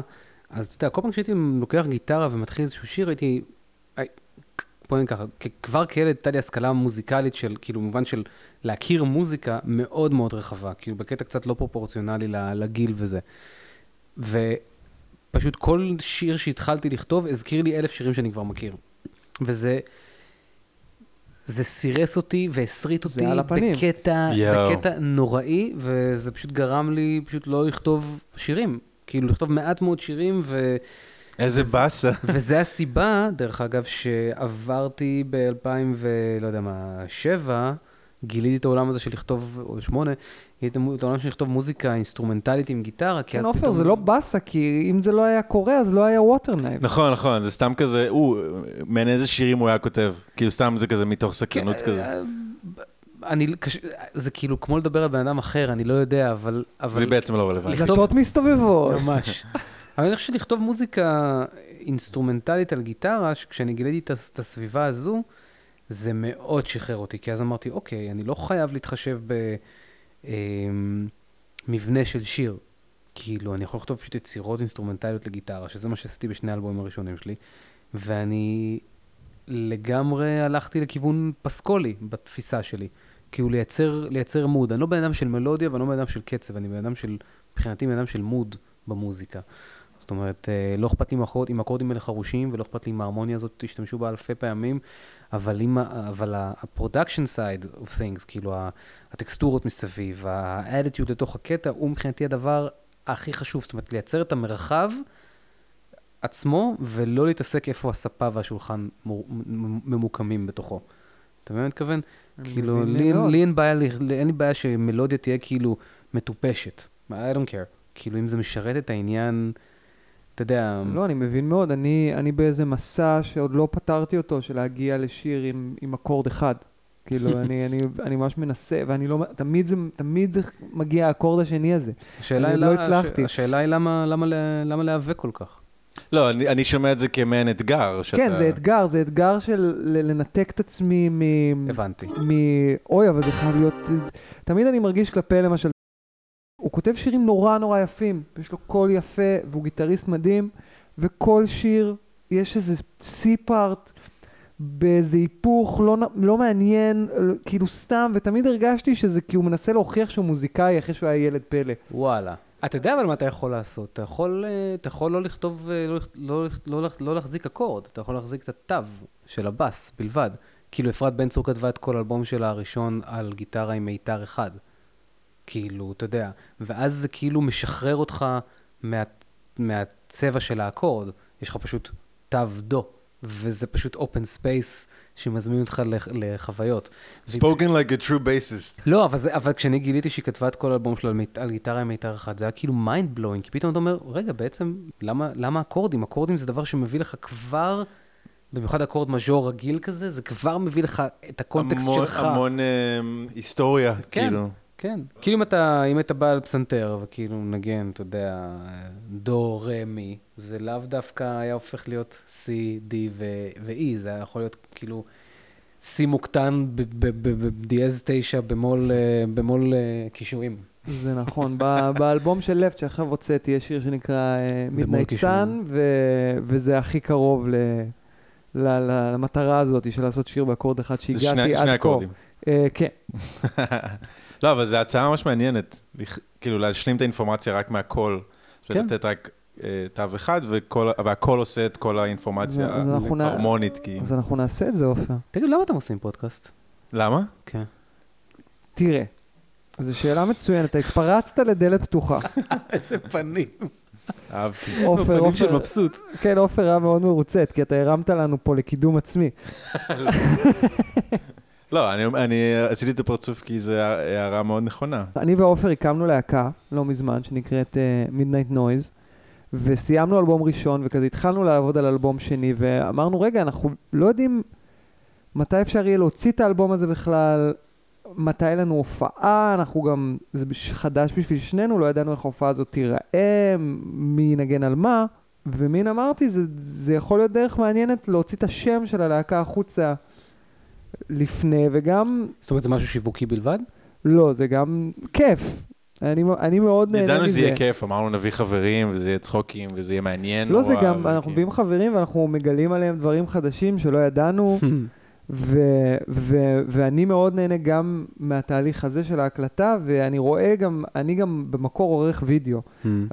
אז אתה יודע, כל פעם כשהייתי לוקח גיטרה ומתחיל איזשהו שיר, הייתי... הי- בוא נגיד ככה, כבר כילד הייתה לי השכלה מוזיקלית של, כאילו, במובן של להכיר מוזיקה מאוד מאוד רחבה, כאילו, בקטע קצת לא פרופורציונלי לגיל וזה. ופשוט כל שיר שהתחלתי לכתוב הזכיר לי אלף שירים שאני כבר מכיר. וזה... זה סירס אותי והסריט אותי. בקטע. בקטע נוראי, וזה פשוט גרם לי פשוט לא לכתוב שירים. כאילו, לכתוב מעט מאוד שירים, ו... איזה באסה. וזה הסיבה, דרך אגב, שעברתי ב-2000 ו... לא יודע מה, שבע, גיליתי את העולם הזה של לכתוב, או שמונה, גיליתי את העולם של לכתוב מוזיקה אינסטרומנטלית עם גיטרה, כי כן, אז עופר, פתאום... זה לא באסה, כי אם זה לא היה קורה, אז לא היה Water Knives. נכון, נכון, זה סתם כזה, הוא, מעין איזה שירים הוא היה כותב. כאילו סתם זה כזה מתוך סקרנות כן, כזה. אה, אני. זה כאילו כמו לדבר על בן אדם אחר, אני לא יודע, אבל... אבל... זה בעצם לא רלוונטי. לכתוב- דלתות מסתובבות. ממש. אבל אני חושב שלכתוב מוזיקה אינסטרומנטלית על גיטרה, כשאני גיליתי את הסביבה הזו, זה מאוד שחרר אותי, כי אז אמרתי, אוקיי, אני לא חייב להתחשב במבנה של שיר. כאילו, אני יכול לכתוב פשוט יצירות אינסטרומנטליות לגיטרה, שזה מה שעשיתי בשני האלבומים הראשונים שלי, ואני לגמרי הלכתי לכיוון פסקולי בתפיסה שלי. כאילו לייצר, לייצר מוד. אני לא בן אדם של מלודיה ואני לא בן אדם של קצב, אני בן אדם של, מבחינתי בן אדם של מוד במוזיקה. זאת אומרת, אה, לא אכפת לי עם אקורד- עם אקורדים האלה חרושים, ולא אכפת לי עם ההרמוניה הזאת, תשתמשו בה אלפי פעמים, אבל, אם, אבל ה-production side of things, כאילו הטקסטורות מסביב, ה-attitude לתוך הקטע, הוא מבחינתי הדבר הכי חשוב. זאת אומרת, לייצר את המרחב עצמו, ולא להתעסק איפה הספה והשולחן מור- ממוקמים בתוכו. אתה מבין מה אני מתכוון? כאילו, לי. לי אין בעיה, לי- אין לי בעיה שמלודיה תהיה כאילו מטופשת. I don't care. כאילו, אם זה משרת את העניין, אתה יודע... לא, אני מבין מאוד. אני, אני באיזה מסע שעוד לא פתרתי אותו, של להגיע לשיר עם, עם אקורד אחד. כאילו, אני, אני, אני ממש מנסה, ואני לא, תמיד זה, תמיד מגיע האקורד השני הזה. השאלה אני היא, לא הצלחתי. השאלה היא למה, למה, למה להיאבק כל כך? לא, אני, אני שומע את זה כמעין אתגר. שאתה... כן, זה אתגר, זה אתגר של לנתק את עצמי מ... הבנתי. מ... אוי, אבל זה חייב להיות... תמיד אני מרגיש כלפי, למשל, הוא כותב שירים נורא נורא יפים, יש לו קול יפה, והוא גיטריסט מדהים, וכל שיר יש איזה סי-פארט באיזה היפוך לא, לא מעניין, כאילו סתם, ותמיד הרגשתי שזה כי הוא מנסה להוכיח שהוא מוזיקאי אחרי שהוא היה ילד פלא. וואלה. אתה יודע אבל מה אתה יכול לעשות? אתה יכול, אה, אתה יכול לא לכתוב, אה, לא, לא, לא, לא להחזיק אקורד, אתה יכול להחזיק את התו של הבאס בלבד. כאילו אפרת בן צור כתבה את כל האלבום שלה הראשון על גיטרה עם מיתר אחד. כאילו, אתה יודע, ואז זה כאילו משחרר אותך מה, מהצבע של האקורד, יש לך פשוט תו דו, וזה פשוט open space שמזמין אותך לח, לחוויות. Spoken like a true bassist. לא, אבל, זה, אבל כשאני גיליתי שהיא כתבה את כל האלבום שלה על, מיט- על גיטרה עם מיתר אחד, זה היה כאילו mind blowing, כי פתאום אתה אומר, רגע, בעצם, למה, למה אקורדים? אקורדים זה דבר שמביא לך כבר במיוחד אקורד מז'ור רגיל כזה, זה כבר מביא לך את הקונטקסט המון- שלך. המון אה, היסטוריה, כן. כאילו. כן. כאילו אם אתה, אם אתה בא על פסנתר וכאילו מנגן, אתה יודע, דו, רה, מי, זה לאו דווקא היה הופך להיות C, D ו- ו-E, זה היה יכול להיות כאילו C מוקטן ב- ב- ב- בדיאז 9 במול, אה, במול אה, קישואים. זה נכון. ב- באלבום של לפט שעכשיו הוצאתי, יש שיר שנקרא Midnight קישואים. Sun, וזה הכי קרוב ל... ל- ל- למטרה הזאת של לעשות שיר באקורד אחד שהגעתי עד כה. שני אקורדים. אה, כן, לא, אבל זו הצעה ממש מעניינת. כאילו, להשלים את האינפורמציה רק מהקול. כן. לתת רק אה, תו אחד, וכל- והקול עושה את כל האינפורמציה ההרמונית, כאילו. אז אנחנו נעשה את זה, עופר. תגיד, למה אתם עושים פודקאסט? למה? כן. תראה, זו שאלה מצוינת, אתה התפרצת לדלת פתוחה. איזה פנים. אהבתי. עופר, פנים של עופר, מבסוט. כן, עופר היה מאוד מרוצת, כי אתה הרמת לנו פה לקידום עצמי. לא, אני- אני עשיתי את הפרצוף כי זו הערה מאוד נכונה. אני ועופר הקמנו להקה לא מזמן, שנקראת uh, Midnight Noise, וסיימנו אלבום ראשון, וכזה התחלנו לעבוד על אלבום שני, ואמרנו, רגע, אנחנו לא יודעים מתי אפשר יהיה להוציא את האלבום הזה בכלל, מתי לנו הופעה, אנחנו גם, זה חדש בשביל שנינו, לא ידענו איך ההופעה הזאת תיראה, מי ינגן על מה, ומין אמרתי, זה, זה יכול להיות דרך מעניינת להוציא את השם של הלהקה החוצה לפני, וגם זאת אומרת, זה משהו שיווקי בלבד? לא, זה גם כיף. אני, אני מאוד נהנה מזה. ידענו שזה יהיה כיף, אמרנו נביא חברים, וזה יהיה צחוקים, וזה יהיה מעניין לא, נורא. זה גם, אנחנו מביאים חברים ואנחנו מגלים עליהם דברים חדשים שלא ידענו, ו, ו, ואני מאוד נהנה גם מהתהליך הזה של ההקלטה, ואני רואה גם, אני גם במקור עורך וידאו,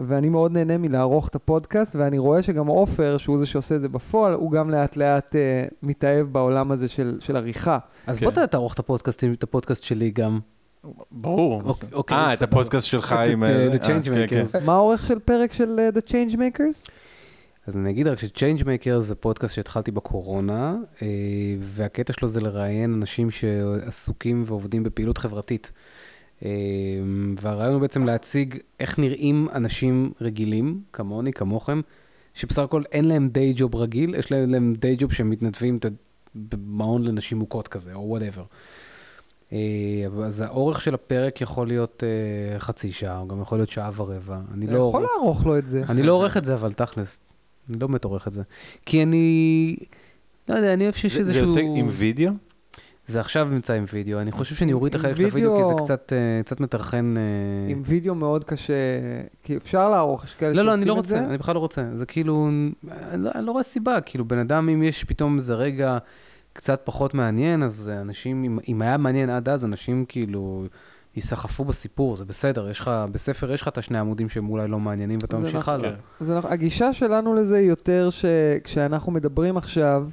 ואני מאוד נהנה מלערוך את הפודקאסט, ואני רואה שגם עופר, שהוא זה שעושה את זה בפועל, הוא גם לאט לאט אה, מתאהב בעולם הזה של, של עריכה. אז כן. בוא תערוך את הפודקאסט, את הפודקאסט שלי גם. ברור. אוקיי, אוקיי, אה, את סבבה. הפודקאסט שלך את- עם... את, אה, אה, זה- The אה, כן, כן. Changemakers. מה האורך של פרק של אה, The Changemakers? אז אני אגיד רק ש-Changemakers זה פודקאסט שהתחלתי בקורונה, אה, והקטע שלו זה לראיין אנשים שעסוקים ועובדים בפעילות חברתית. אה, והרעיון הוא בעצם להציג איך נראים אנשים רגילים, כמוני, כמוכם, שבסך הכל אין להם day job רגיל, יש להם, day job שהם מתנדבים במעון לנשים מוכות כזה, או whatever. אז האורך של הפרק יכול להיות אה, חצי שעה, הוא גם יכול להיות שעה ורבע. אני לא... יכול לערוך לו את זה. אני לא עורך את זה, אבל תכלס, אני לא באמת עורך את זה. כי אני, לא יודע, אני אוהב שיש זה- זה איזשהו... יוצא עם וידאו? זה עכשיו נמצא עם וידאו, אני חושב שאני אוריד את החלק של הוידאו, כי זה קצת, אה, קצת מטרחן... אה, עם וידאו מאוד קשה, כי אפשר לערוך, יש כאלה לא, לא, אני שעושים לא את רוצה, זה. אני בכלל לא רוצה. זה כאילו, אני לא, אני לא רואה סיבה, כאילו, בן אדם, אם יש פתאום איזה רגע קצת פחות מעניין, אז אנשים, אם, אם היה מעניין עד אז, אנשים כאילו ייסחפו בסיפור, זה בסדר, יש לך, בספר יש לך את השני עמודים שהם אולי לא מעניינים, ואתה ממשיך נכון. הלאה. כן. הגישה שלנו לזה היא יותר שכשאנחנו מדברים עכשיו,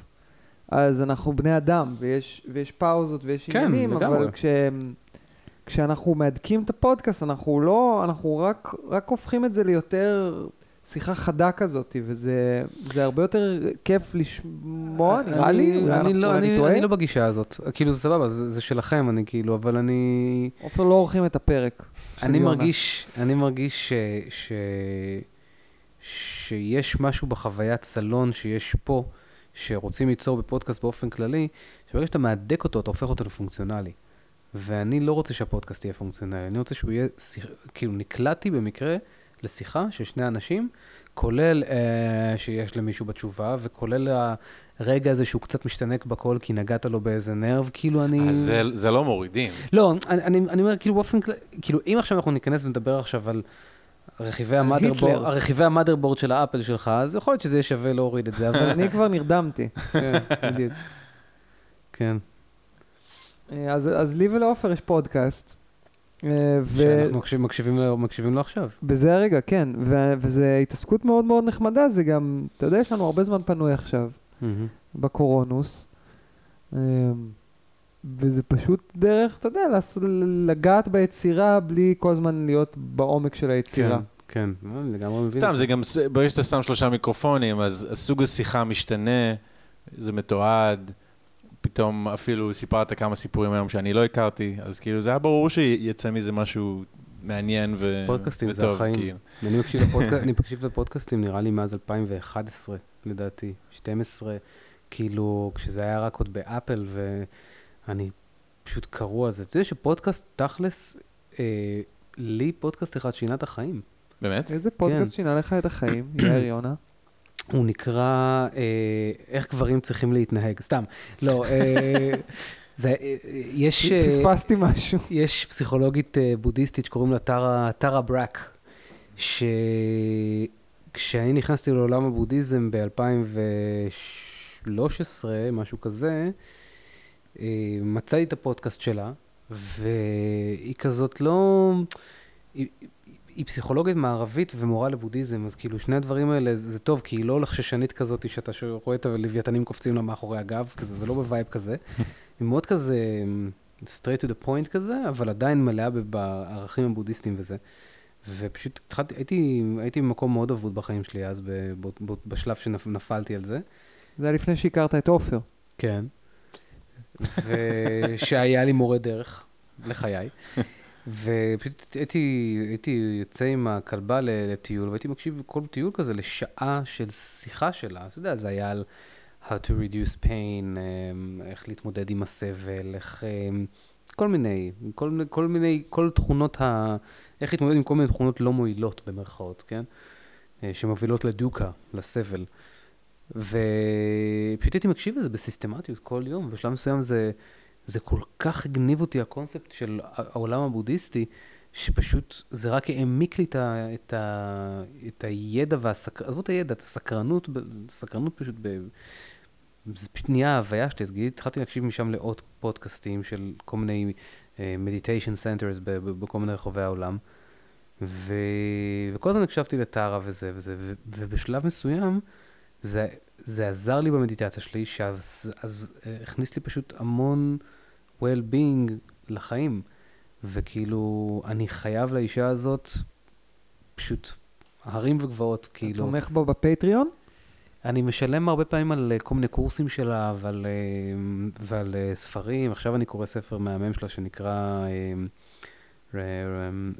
אז אנחנו בני אדם, ויש, ויש פאוזות ויש כן, עניינים, לגמרי. אבל כש, כשאנחנו מהדקים את הפודקאסט, אנחנו לא, אנחנו רק, רק הופכים את זה ליותר שיחה חדה כזאת, וזה זה הרבה יותר כיף לשמוע, נראה לי, אני- אולי אני אנחנו- לא- אני אני טועה. אני לא בגישה הזאת. כאילו, זה סבבה, זה זה שלכם, אני כאילו, אבל אני... עופר לא עורכים את הפרק. אני. מרגיש, אני מרגיש ש, ש, שיש משהו בחוויית סלון שיש פה, שרוצים ליצור בפודקאסט באופן כללי, שברגע שאתה מהדק אותו, אתה הופך אותו לפונקציונלי. ואני לא רוצה שהפודקאסט יהיה פונקציונלי, אני רוצה שהוא יהיה, כאילו נקלעתי במקרה לשיחה של שני אנשים, כולל אה, שיש למישהו בתשובה, וכולל הרגע הזה שהוא קצת משתנק בקול כי נגעת לו באיזה נרב, כאילו אני... אז זה- זה לא מורידים. לא, אני, אני, אני אומר, כאילו באופן כללי, כאילו אם עכשיו אנחנו ניכנס ונדבר עכשיו על רכיבי המאדרבורד, של האפל שלך, אז יכול להיות שזה יהיה שווה להוריד את זה, אבל אני כבר נרדמתי. כן, בדיוק. כן, אה, אז, אז לי ולעופר יש פודקאסט. אה, ו- שאנחנו מקשיב, מקשיבים, לו, מקשיבים לו עכשיו. בזה הרגע, כן, ו- וזו התעסקות מאוד מאוד נחמדה, זה גם, אתה יודע, יש לנו הרבה זמן פנוי עכשיו, מהמם. בקורונוס, אמ, וזה פשוט דרך, אתה יודע, לעשות, לגעת ביצירה בלי כל הזמן להיות בעומק של היצירה. כן, כן, לא, אני לגמרי מבין סתם, זה גם, ברגע שאתה שם שלושה מיקרופונים, אז אז סוג השיחה משתנה, זה מתועד. פתאום אפילו סיפרת כמה סיפורים היום שאני לא הכרתי, אז כאילו זה היה ברור שיצא מזה משהו מעניין ו... פודקאסטים זה וטוב, החיים. כאילו. אני מקשיב לפודקאסט, אני מקשיב לפודקאסטים נראה לי מאז 2011, לדעתי, 12, כאילו, כשזה היה רק עוד באפל, ואני פשוט קרוע על זה. אתה יודע שפודקאסט, תכלס, אה, לי פודקאסט אחד שינה את החיים. באמת? איזה פודקאסט כן. שינה לך את החיים, יאיר יונה? הוא נקרא אה, איך גברים צריכים להתנהג, סתם. לא, אה, זה, אה, יש... אה, פספסתי משהו. יש פסיכולוגית אה, בודהיסטית שקוראים לה טרה, טרה ברק, שכשאני נכנסתי לעולם הבודהיזם ב-2013, משהו כזה, אה, מצאתי את הפודקאסט שלה, והיא כזאת לא... היא, היא פסיכולוגית מערבית ומורה לבודהיזם, אז כאילו שני הדברים האלה זה טוב, כי היא לא לחששנית כזאת שאתה רואה את הלוויתנים קופצים לה מאחורי הגב, כזה, זה לא ב vibe כזה. היא מאוד כזה straight to the point כזה, אבל עדיין מלאה בערכים הבודהיסטיים וזה. ופשוט התחלתי, הייתי, הייתי במקום מאוד אבוד בחיים שלי אז, ב, ב, ב, בשלב שנפלתי על זה. זה היה לפני שהכרת את עופר. כן. ושהיה לי מורה דרך לחיי. ופשוט הייתי, הייתי יוצא עם הכלבה לטיול, והייתי מקשיב כל טיול כזה לשעה של שיחה שלה. אתה יודע, זה היה על how to reduce pain, אמ, איך להתמודד עם הסבל, איך... אמ, כל מיני, כל, כל מיני, כל תכונות ה... איך להתמודד עם כל מיני תכונות לא מועילות, במרכאות, כן? אה, שמובילות לדוקה, לסבל. ופשוט הייתי מקשיב לזה בסיסטמטיות כל יום, ובשלב מסוים זה, זה כל כך הגניב אותי הקונספט של העולם הבודהיסטי, שפשוט זה רק העמיק לי את, ה, את, ה, את הידע והסקרנות, עזבו את הידע, את הסקרנות, סקרנות פשוט, ב, זה פשוט נהיה ההוויה שלי, אז גיליתי, התחלתי להקשיב משם לעוד פודקאסטים של כל מיני meditation centers בכל מיני רחבי העולם. ו... וכל הזמן הקשבתי לטרה וזה וזה, ו... ובשלב מסוים זה, זה עזר לי במדיטציה שלי, אז, אה, לי פשוט המון well-being לחיים. וכאילו, אני חייב לאישה הזאת פשוט הרים וגבעות, אתה כאילו. תומך בו בפטריון? אני משלם הרבה פעמים על אה, כל מיני קורסים שלה ועל, אה, ועל אה, ספרים. עכשיו אני קורא ספר מהמם שלה שנקרא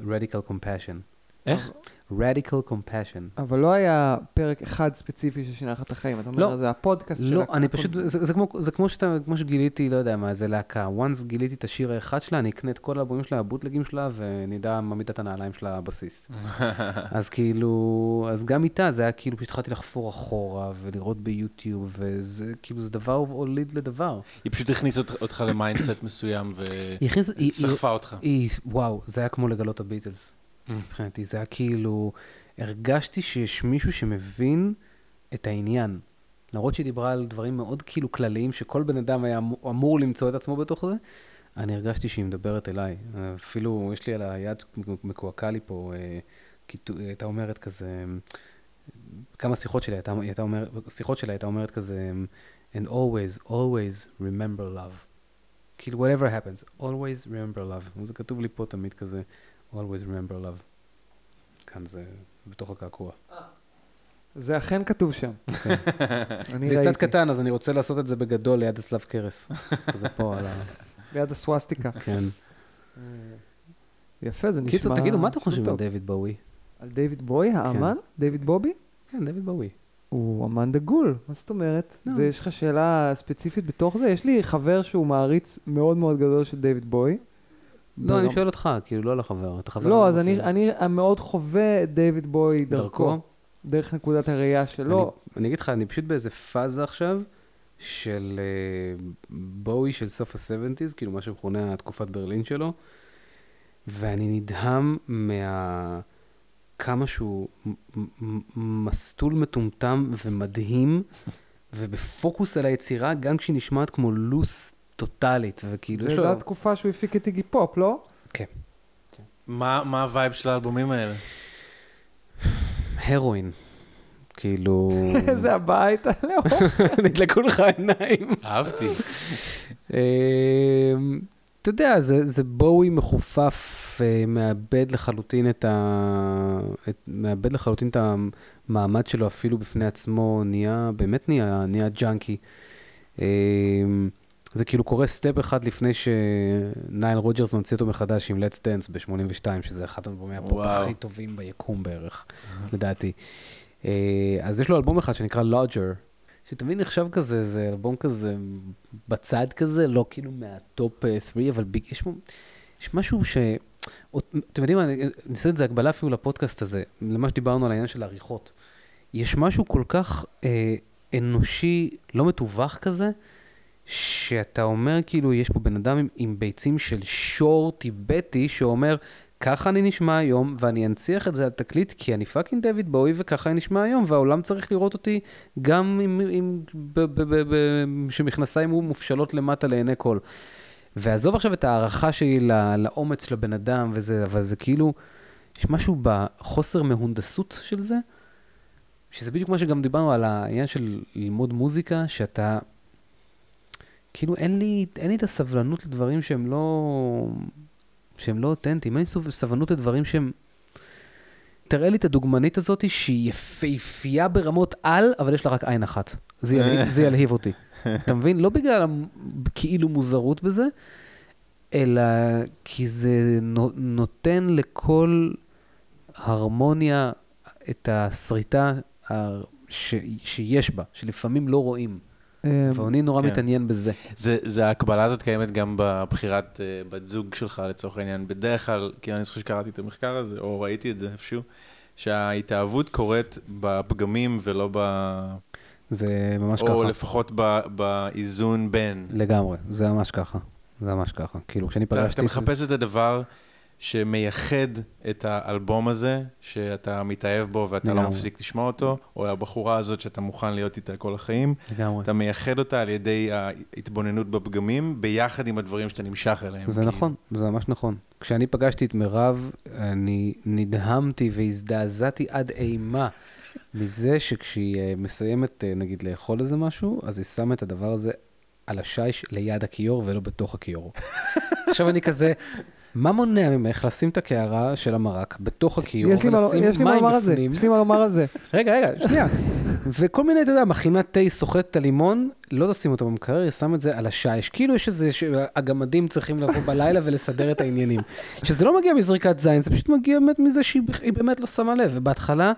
Radical Compassion. איך? Radical Compassion. אבל לא היה פרק אחד ספציפי ששינה לך את החיים. אתה אומר, לא. זה הפודקאסט שלה. לא, אני פשוט, זה, זה, כמו, זה כמו, שאתה, כמו שגיליתי, לא יודע מה, איזה להקה. once גיליתי את השיר האחד שלה, אני אקנה את כל האלבומים שלה, הבוטלגים שלה, ונדע מה מידת הנעליים שלה בבסיס. אז כאילו, אז גם איתה זה היה כאילו, פשוט התחלתי לחפור אחורה ולראות ביוטיוב, וזה כאילו, זה דבר הוליד לדבר. היא פשוט הכניסה אותך- ל mindset מסוים וסחפה אותך. היא, וואו, זה היה כמו לגלות את הביטלס. מבחינתי, זה היה כאילו, הרגשתי שיש מישהו שמבין את העניין. למרות שהיא דיברה על דברים מאוד כאילו כלליים, שכל בן אדם היה אמור- אמור למצוא את עצמו בתוך זה, אני הרגשתי שהיא מדברת אליי. אפילו, יש לי על היד מקועקע לי פה, אה, היא הייתה אומרת כזה, כמה שיחות שלי, הייתה, הייתה אומרת, שיחות שלה הייתה אומרת כזה, and always, always remember love. כאילו, whatever happens, always remember love. זה כתוב לי פה תמיד כזה, always remember love. כאן זה בתוך הקעקוע. זה אכן כתוב שם. אני זה. קצת קטן, אז אני רוצה לעשות את זה בגדול ליד הסלב קרס. זה פה על ה... ליד הסווסטיקה. כן. יפה, זה נשמע... קיצור, תגידו, מה אתם חושבים על. דיוויד בואי? על דיוויד בוי, האמן? דיוויד בובי? כן, דיוויד בואי. הוא אמן דגול, מה זאת אומרת? לא. זה, יש לך שאלה ספציפית בתוך זה? יש לי חבר שהוא מעריץ מאוד מאוד גדול של דיוויד בוי. לא, אני שואל אותך, כאילו, לא על החבר. אתה חבר? לא, אז כאילו, אני, מאוד חווה את דיוויד בוי דרכו. דרך נקודת הראייה שלו. אני, אגיד לך, אני פשוט באיזה פאזה עכשיו של uh, בואי של סוף ה-70's, כאילו מה שמכונה תקופת ברלין שלו, ואני נדהם מה... כמה שהוא מסטול מטומטם ומדהים, ובפוקוס על היצירה, גם כשהיא נשמעת כמו לוס טוטאלית, וכאילו, יש זה, לו... זו התקופה שהוא הפיק את איגי פופ, לא? כן. מה מה ה vibe של האלבומים האלה? הרואין. כאילו... איזה הבית, לא. נדלקו לך עיניים. אהבתי. אמ, אתה יודע, זה, זה בואי מחופף, אה, מאבד לחלוטין את ה... את, מאבד לחלוטין את המעמד שלו אפילו בפני עצמו, נהיה, באמת נהיה, נהיה ג'אנקי. זה כאילו קורה step אחד לפני ש Nile Rodgers ממציא אותו מחדש עם Let's Dance ב-82, שזה אחד האלבומי הפופ. הכי טובים ביקום בערך, לדעתי. אה, אז יש לו אלבום אחד שנקרא Lodger, שתמיד נחשב כזה, זה אלבום כזה בצד כזה, לא כאילו מה top 3, אבל ב- יש, יש משהו ש... אתם יודעים מה, אני אעשה את זה הקבלה אפילו לפודקאסט הזה, למה שדיברנו על העניין של העריכות. יש משהו כל כך אה, אנושי, לא מתווך כזה, שאתה אומר כאילו, יש פה בן אדם עם, עם ביצים של שור טיבטי, שאומר, ככה אני נשמע היום, ואני אנציח את זה על תקליט, כי אני fucking דויד בואי, וככה אני נשמע היום, והעולם צריך לראות אותי גם עם, עם, ב, ב, ב, ב, שמכנסיים מופשלות למטה לעיני כל. ועזוב עכשיו את ההערכה שלי ל- לאומץ של הבן אדם וזה, אבל זה כאילו, יש משהו בחוסר מהונדסות של זה, שזה בדיוק מה שגם דיברנו על העניין של ללמוד מוזיקה, שאתה, כאילו אין לי, אין לי את הסבלנות לדברים שהם לא, שהם לא אותנטיים, אין לי סבלנות לדברים שהם... תראה לי את הדוגמנית הזאת שהיא יפהפייה ברמות על, אבל יש לה רק עין אחת. זה, ילהיב, זה ילהיב אותי. אתה מבין? לא בגלל כאילו מוזרות בזה, אלא כי זה נו- נותן לכל הרמוניה את השריטה ה- ש, שיש בה, שלפעמים לא רואים. אה, ואני נורא כן. מתעניין בזה. זה, זה ההקבלה הזאת קיימת גם בבחירת אה, בת זוג שלך לצורך העניין. בדרך כלל, כי אני זוכר שקראתי את המחקר הזה, או ראיתי את זה איפשהו, שההתאהבות קורית בפגמים ולא ב... זה ממש או ככה. לפחות ב, באיזון בין. לגמרי, זה ממש ככה. זה ממש ככה. כאילו, כשאני פגשתי... אתה מחפש את הדבר שמייחד את האלבום הזה, שאתה מתאהב בו ואתה לא לגמרי. מפסיק לשמוע אותו, או הבחורה הזאת שאתה מוכן להיות איתה כל החיים. לגמרי. אתה מייחד אותה על ידי ההתבוננות בפגמים, ביחד עם הדברים שאתה נמשך אליהם. זה כאילו. נכון, זה ממש נכון. כשאני פגשתי את מירב, אני נדהמתי והזדעזעתי עד אימה מזה שכשהיא אה, מסיימת, אה, נגיד, לאכול איזה משהו, אז היא שמה את הדבר הזה על השיש ליד הכיור ולא בתוך הכיור. עכשיו אני כזה, מה מונע ממך לשים את הקערה של המרק בתוך הכיור יש לי מה- ולשים יש לי מה מים לומר על זה, בפנים? יש לי מה לומר על זה. רגע, רגע, שנייה. וכל מיני, אתה יודע, מכינת תה, סוחט את הלימון, לא תשים אותו במקרר, שם את זה על השיש. כאילו יש איזה, שהגמדים צריכים לבוא בלילה ולסדר את העניינים. שזה לא מגיע מזריקת זין, זה פשוט מגיע באמת מזה שהיא באמת לא שמה לב. ובהתחלה,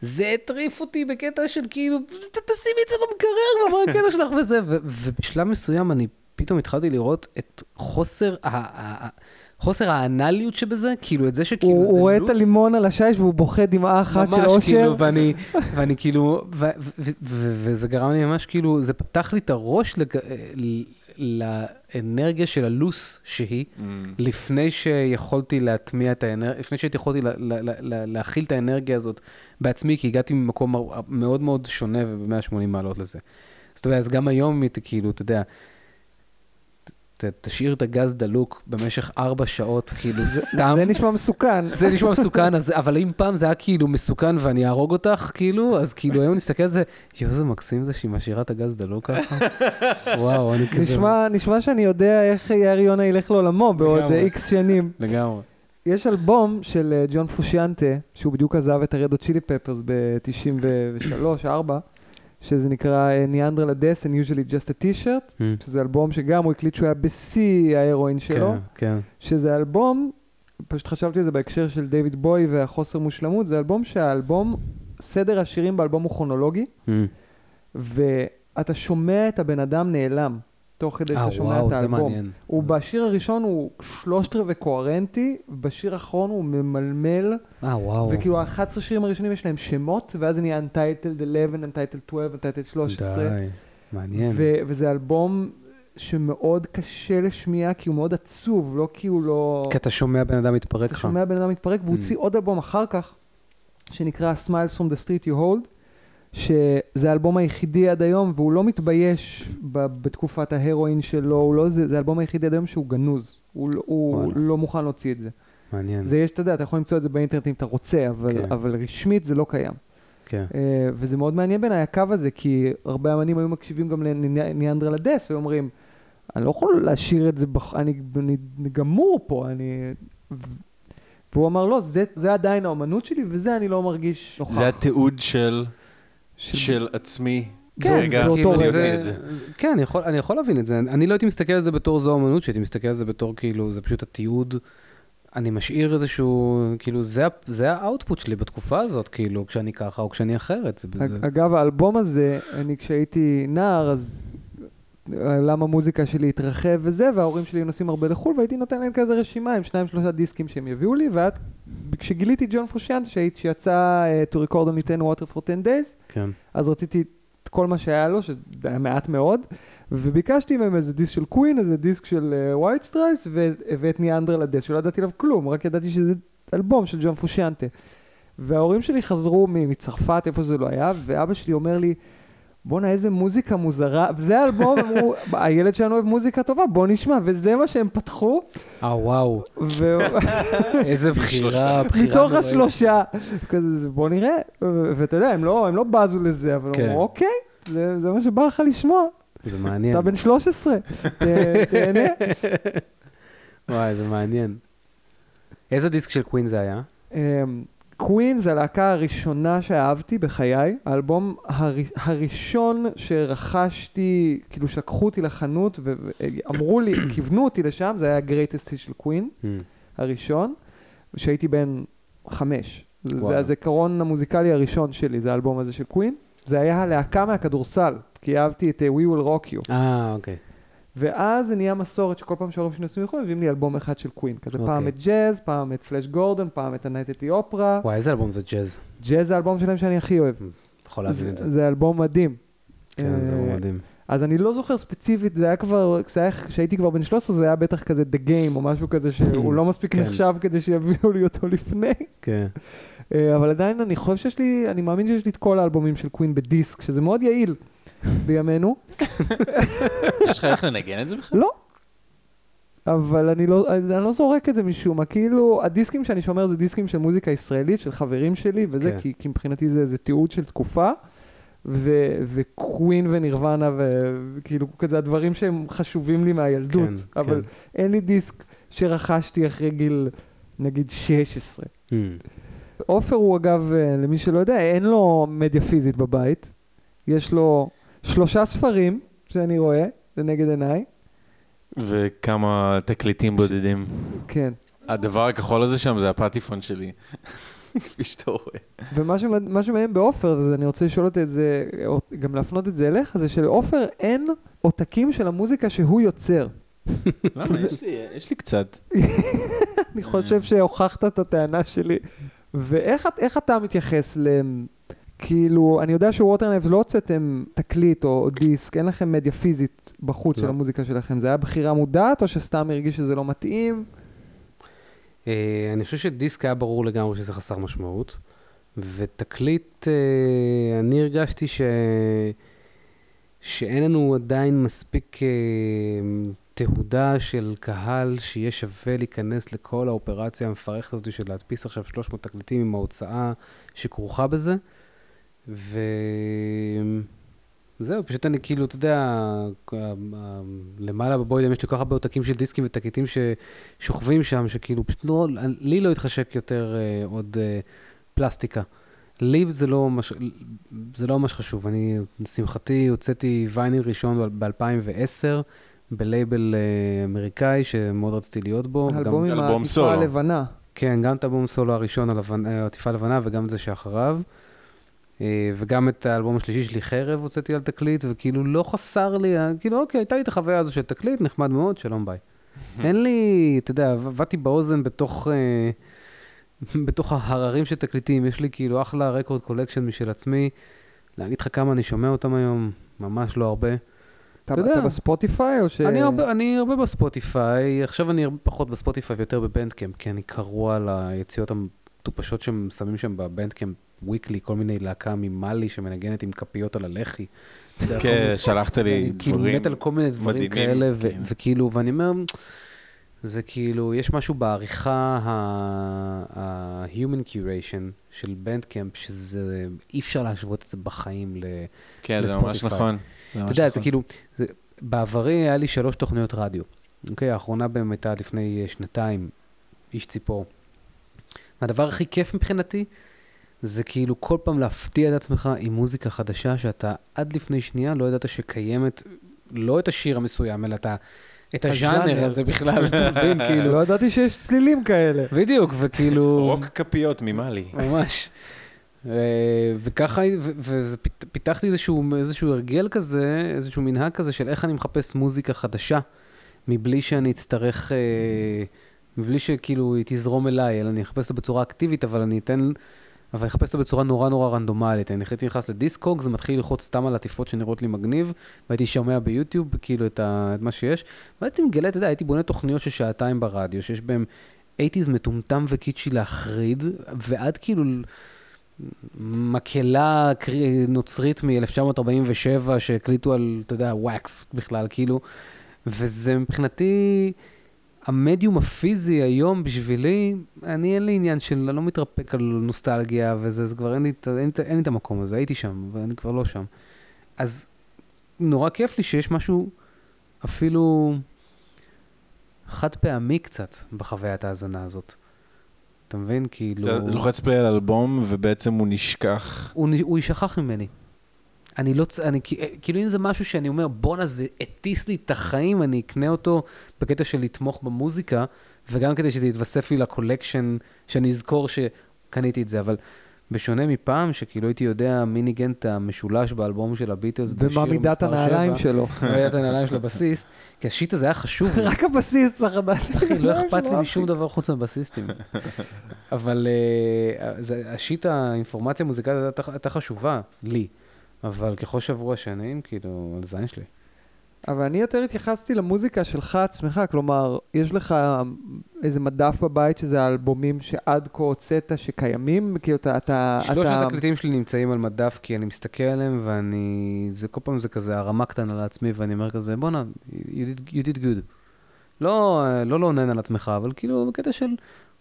זה הטריף אותי בקטע של כאילו, "ת- תשימי את זה במקרר מה הקטע שלך וזה. ובשלב מסוים אני פתאום התחלתי לראות את חוסר ה... חוסר האנליות שבזה, כאילו את זה שכאילו הוא זה הוא רואה את לוס. הלימון על השיש והוא בוכה דמעה אחת של ממש, אושר. כאילו, ואני, ואני כאילו, ו, ו, ו, ו, וזה גרם לי ממש כאילו, זה פתח לי את הראש לג, ל- לאנרגיה של הלוס שהיא, Mm. לפני שיכולתי להטמיע את האנרגיה, לפני שהייתי יכולתי לה, לה, לה, לה, להכיל את האנרגיה הזאת בעצמי, כי הגעתי ממקום מאוד מאוד שונה וב-180 מעלות לזה. אז אתה יודע, אז גם היום, כאילו, אתה יודע, ת, תשאיר את הגז דלוק במשך ארבע שעות, כאילו, סתם. זה נשמע מסוכן. זה נשמע מסוכן, אז, אבל אם פעם זה היה כאילו מסוכן ואני אהרוג אותך, כאילו, אז כאילו היום נסתכל על זה, יואו, איזה מקסים זה שהיא משאירה את הגז דלוק ככה. וואו, אני כזה... נשמע, נשמע שאני יודע איך יאיר יונה ילך לעולמו בעוד. איקס שנים. לגמרי. יש אלבום של אה, ג'ון פושיאנטה, שהוא בדיוק עזב את הרדו צ'ילי פפרס ב-93-4, שזה נקרא ניאנדרל הדס and usually just a t-shirt, שזה אלבום שגם הוא הקליט שהוא היה בשיא ההרואין שלו, כן, כן. שזה אלבום, פשוט חשבתי על זה בהקשר של דיוויד בוי והחוסר מושלמות, זה אלבום שהאלבום, סדר השירים באלבום הוא כרונולוגי, ואתה שומע את הבן אדם נעלם, תוך כדי אה, שאתה שומע וואו, את זה האלבום. מעניין. הוא בשיר הראשון הוא שלושת רבעי קוהרנטי, בשיר האחרון הוא ממלמל, אה, וואו. וכאילו ה-11 שירים הראשונים יש להם שמות, ואז זה נהיה Untitled 11, Untitled 12, Untitled 13, די, מעניין. ו- וזה אלבום שמאוד קשה לשמיעה, כי הוא מאוד עצוב, לא כי הוא לא... כי אתה שומע בן אדם מתפרק אתה לך. שומע בן אדם מתפרק, והוא Mm. הוציא עוד אלבום אחר כך, שנקרא Smiles from the Street You Hold, שזה האלבום היחידי עד היום, והוא לא מתבייש ב- בתקופת ההרואין שלו, הוא לא, זה, זה האלבום היחידי עד היום שהוא גנוז, הוא, לא- הוא וואלה. לא מוכן להוציא את זה. מעניין. זה יש, אתה יודע, אתה יכול למצוא את זה באינטרנט אם אתה רוצה, אבל, כן. אבל רשמית זה לא קיים. כן. Uh, וזה מאוד מעניין בעיניי הקו הזה, כי הרבה אמנים היו מקשיבים גם לניאנדרל הדס, והיו אומרים, אני לא יכול להשאיר את זה, בח... אני, אני, אני גמור פה, אני... והוא אמר, לא, זה, זה עדיין האומנות שלי, וזה אני לא מרגיש נוכח. זה התיעוד של, של- של עצמי. כן, רגע, זה זה אותו כאילו, רגע. זה... זה. כן, אני יכול, אני יכול להבין את זה. אני לא הייתי מסתכל על זה בתור זו אמנות, שהייתי מסתכל על זה בתור כאילו, זה פשוט התיעוד אני משאיר איזשהו, כאילו, זה, זה ה output שלי בתקופה הזאת, כאילו, כשאני ככה או כשאני אחרת. זה, זה... אגב, האלבום הזה, אני כשהייתי נער, אז עולם המוזיקה שלי התרחב וזה, וההורים שלי נוסעים הרבה לחו"ל, והייתי נותן להם כזה רשימה עם שניים שלושה דיסקים שהם יביאו לי, ועד, כשגיליתי ג'ון פרושיאנט, שיצא uh, to record only 10 water for 10 days, כן. אז רציתי את כל מה שהיה לו, שזה היה מעט מאוד, וביקשתי מהם איזה דיסק של Queen, איזה דיסק של White Stripes, ואת ניאנדרלדס, שלא ידעתי עליו כלום, רק ידעתי שזה אלבום של ג'ון פושיאנטה. וההורים שלי חזרו מצרפת, איפה זה לא היה, ואבא שלי אומר לי, בואנה, איזה מוזיקה מוזרה, זה האלבום, אמרו, הילד שלנו אוהב מוזיקה טובה, בוא נשמע, וזה מה שהם פתחו, אה, וואו, ו... איזה בחירה, בחירה מתוך. השלושה, כזה, זה, בוא נראה, ואתה יודע, הם לא, הם לא בזו לזה, אבל כן. הם אמרו, אוקיי, זה, זה מה שבא לך לשמוע, זה מעניין. אתה בן 13, ת- תהנה. וואי, זה מעניין. איזה דיסק של קווין זה היה? קווין זה הלהקה הראשונה שאהבתי בחיי, האלבום הר... הראשון שרכשתי, כאילו שלקחו אותי לחנות ואמרו לי, כיוונו אותי לשם, זה היה ה-Greatest של קווין, Hmm. הראשון, כשהייתי בן חמש. זה וואלה. הזיכרון המוזיקלי הראשון שלי, זה האלבום הזה של קווין. זה היה הלהקה מהכדורסל, כי אהבתי את אה, We Will Rock You. אה, אוקיי. ואז זה נהיה מסורת שכל פעם שההורים שלי נוסעים לחו"ל, מביאים לי אלבום אחד של קווין. כזה פעם אוקיי. את ג'אז, פעם את פלאש גורדון, פעם את הנייט אופרה. וואי, איזה אלבום זה ג'אז. ג'אז זה האלבום שלהם שאני הכי אוהב. יכול להבין את זה. זה אלבום מדהים. כן, זה אה, אלבום מדהים. אז אני לא זוכר ספציפית, זה היה כבר, כשהייתי כבר בן 13, זה היה בטח כזה The Game או משהו כזה שהוא לא מספיק כן. נחשב כדי שיביאו לי אותו לפני. כן. אה, אבל עדיין אני חושב שיש לי, אני מאמין שיש לי את כל האלבומים של קווין בדיסק, שזה מאוד יעיל בימינו. יש לך איך לנגן את זה בכלל? לא. אבל אני לא, אני לא זורק את זה משום מה, כאילו, הדיסקים שאני שומר זה דיסקים של מוזיקה ישראלית, של חברים שלי, וזה, כן. כי, כי מבחינתי זה, זה תיעוד של תקופה, ו, וקווין ונירוונה, ו- וכאילו, כזה הדברים שהם חשובים לי מהילדות, כן, אבל כן. אין לי דיסק שרכשתי אחרי גיל, נגיד, 16. Hmm. עופר הוא אגב, אה, למי שלא יודע, אין לו מדיה פיזית בבית. יש לו שלושה ספרים שאני רואה לנגד עיניי. וכמה תקליטים בודדים. כן. הדבר הכחול הזה שם זה הפטיפון שלי. כפי שאתה רואה. ומה שמעניין בעופר, ואני רוצה לשאול אותי את זה, או גם להפנות את זה אליך, זה שלעופר אין עותקים של המוזיקה שהוא יוצר. למה? יש לי- יש לי קצת. אני חושב שהוכחת את הטענה שלי. ואיך את- איך אתה מתייחס ל... כאילו, אני יודע שווטרנאבס לא הוצאתם תקליט או, דיסק, אין לכם מדיה פיזית בחוץ של לא. המוזיקה שלכם. זה היה בחירה מודעת, או שסתם הרגיש שזה לא מתאים? אה, אני חושב שדיסק היה ברור לגמרי שזה חסר משמעות, ותקליט, אה, אני הרגשתי ש... שאין לנו עדיין מספיק אה, תהודה של קהל שיהיה שווה להיכנס לכל האופרציה המפרכת הזאת של להדפיס עכשיו 300 תקליטים עם ההוצאה שכרוכה בזה. וזהו, פשוט אני כאילו, אתה יודע, למעלה בבוידם יש לי כל כך הרבה עותקים של דיסקים ותקליטים ששוכבים שם, שכאילו, פשוט לא, לי לא התחשק יותר אה, עוד אה, פלסטיקה. לי זה לא, מש, זה לא ממש חשוב. אני, לשמחתי, הוצאתי וייניל ראשון ב-2010, בלייבל אה, אמריקאי, שמאוד רציתי להיות בו. האלבום עם אלבום העטיפה. הלבנה. כן, גם את האלבום סולו הראשון, אה, העטיפה הלבנה, וגם את זה שאחריו. אה, וגם את האלבום השלישי שלי, חרב, הוצאתי על תקליט, וכאילו לא חסר לי, כאילו, אוקיי, הייתה לי את החוויה הזו של תקליט, נחמד מאוד, שלום ביי. אין לי, אתה יודע, עבדתי באוזן בתוך, אה, בתוך ההררים של תקליטים, יש לי כאילו אחלה record collection משל עצמי. להגיד לך כמה אני שומע אותם היום, ממש לא הרבה. אתה אתה יודע. אתה בספוטיפיי, או ש... אני הרבה, אני הרבה בספוטיפיי, עכשיו אני הרבה פחות בספוטיפיי ויותר ב Bandcamp, כי אני קרוע על היציאות המטופשות שהם שמים שם ב Bandcamp Weekly, כל מיני להקה ממאלי שמנגנת עם כפיות על הלחי. כן, שלחת לי אני כאילו דברים מת על כל מיני דברים מדהימים, כאלה, כן. וכאילו, ואני אומר, זה כאילו, יש משהו בעריכה ה-human curation של בנדקאמפ, שזה, אי אפשר להשוות את זה בחיים ל... כן, זה ממש לספוטיפיי. נכון. אתה יודע, זה נכון. כאילו, זה, בעברי היה לי שלוש תוכניות רדיו. אוקיי, האחרונה באמת הייתה לפני אה, שנתיים, איש ציפור. והדבר הכי כיף מבחינתי, זה כאילו כל פעם להפתיע את עצמך עם מוזיקה חדשה שאתה עד לפני שנייה לא ידעת שקיימת, לא את השיר המסוים, אלא את את הז'אנר. הזה בכלל, אתה מבין? כאילו, לא ידעתי שיש צלילים כאלה. בדיוק, וכאילו... רוק כפיות ממאלי. ממש. אה, וככה, ופיתחתי איזשהו, איזשהו הרגל כזה, איזשהו מנהג כזה של איך אני מחפש מוזיקה חדשה, מבלי שאני אצטרך, אה, מבלי שכאילו היא תזרום אליי, אלא אני אחפש אותה בצורה אקטיבית, אבל אני אתן, אבל אני אחפש אותה בצורה נורא נורא רנדומלית. אני הייתי נכנס לדיסקוג, זה מתחיל ללחוץ סתם על עטיפות שנראות לי מגניב, והייתי שומע ביוטיוב כאילו את, ה, את מה שיש, והייתי מגלה, אתה יודע, הייתי בונה תוכניות של שעתיים ברדיו, שיש בהם 80's מטומטם וקיצ'י להחריד, ועד כאילו מקהלה נוצרית מ-1947 שהקליטו על, אתה יודע, וואקס בכלל, כאילו, וזה מבחינתי, המדיום הפיזי היום בשבילי, אני אין לי עניין של, אני לא מתרפק על נוסטלגיה וזה, זה כבר אין לי, אין, אין לי את המקום הזה, הייתי שם, ואני כבר לא שם. אז נורא כיף לי שיש משהו אפילו חד פעמי קצת בחוויית ההאזנה הזאת. אתה מבין? כאילו... אתה לוחץ פליי על אלבום, ובעצם הוא נשכח. הוא, הוא יישכח ממני. אני לא, אני, כ- כאילו אם זה משהו שאני אומר, בואנה, זה הטיס לי את החיים, אני אקנה אותו בקטע של לתמוך במוזיקה, וגם כדי שזה יתווסף לי לקולקשן, שאני אזכור שקניתי את זה, אבל בשונה מפעם, שכאילו הייתי יודע מי ניגן את המשולש באלבום של הביטלס, ומה מידת הנעליים שלו. מידת הנעליים של הבסיסט, כי השיט הזה היה חשוב. רק הבסיס צריך לדעת. אחי, לא אכפת לי משום דבר חוץ מהבסיסטים. אבל אה, השיט האינפורמציה המוזיקלית הייתה חשובה, לי. אבל ככל שעברו השנים, כאילו, על זין שלי. אבל אני יותר התייחסתי למוזיקה שלך עצמך, כלומר, יש לך איזה מדף בבית שזה האלבומים שעד כה הוצאת שקיימים? כאילו אתה... אתה שלושת אתה- התקליטים שלי נמצאים על מדף, כי אני מסתכל עליהם, ואני... זה כל פעם זה כזה הרמה קטנה לעצמי, ואני אומר כזה, בואנה, you you did good. לא, לא לאונן על עצמך, אבל כאילו, בקטע של,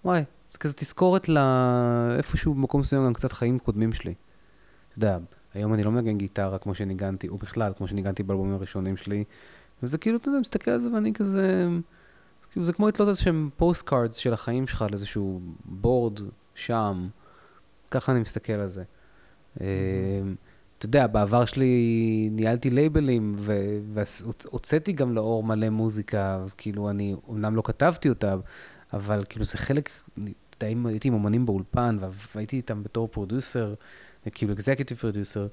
וואי, זה כזה תזכורת לאיפשהו במקום מסוים גם קצת חיים קודמים שלי. אתה יודע, היום אני לא מנגן גיטרה כמו שניגנתי, או בכלל, כמו שניגנתי באלבומים הראשונים שלי, וזה כאילו, אתה יודע, מסתכל על זה ואני כזה... כאילו, זה כמו לתלות איזשהם postcards של החיים שלך על איזשהו board שם. ככה אני מסתכל על זה. אה, אתה יודע, בעבר שלי ניהלתי לייבלים, והוצאתי גם לאור מלא מוזיקה, אז כאילו, אני אומנם לא כתבתי אותה, אבל כאילו זה חלק, אתה יודע, הייתי עם אומנים באולפן, והייתי איתם בתור producer, כאילו executive producer,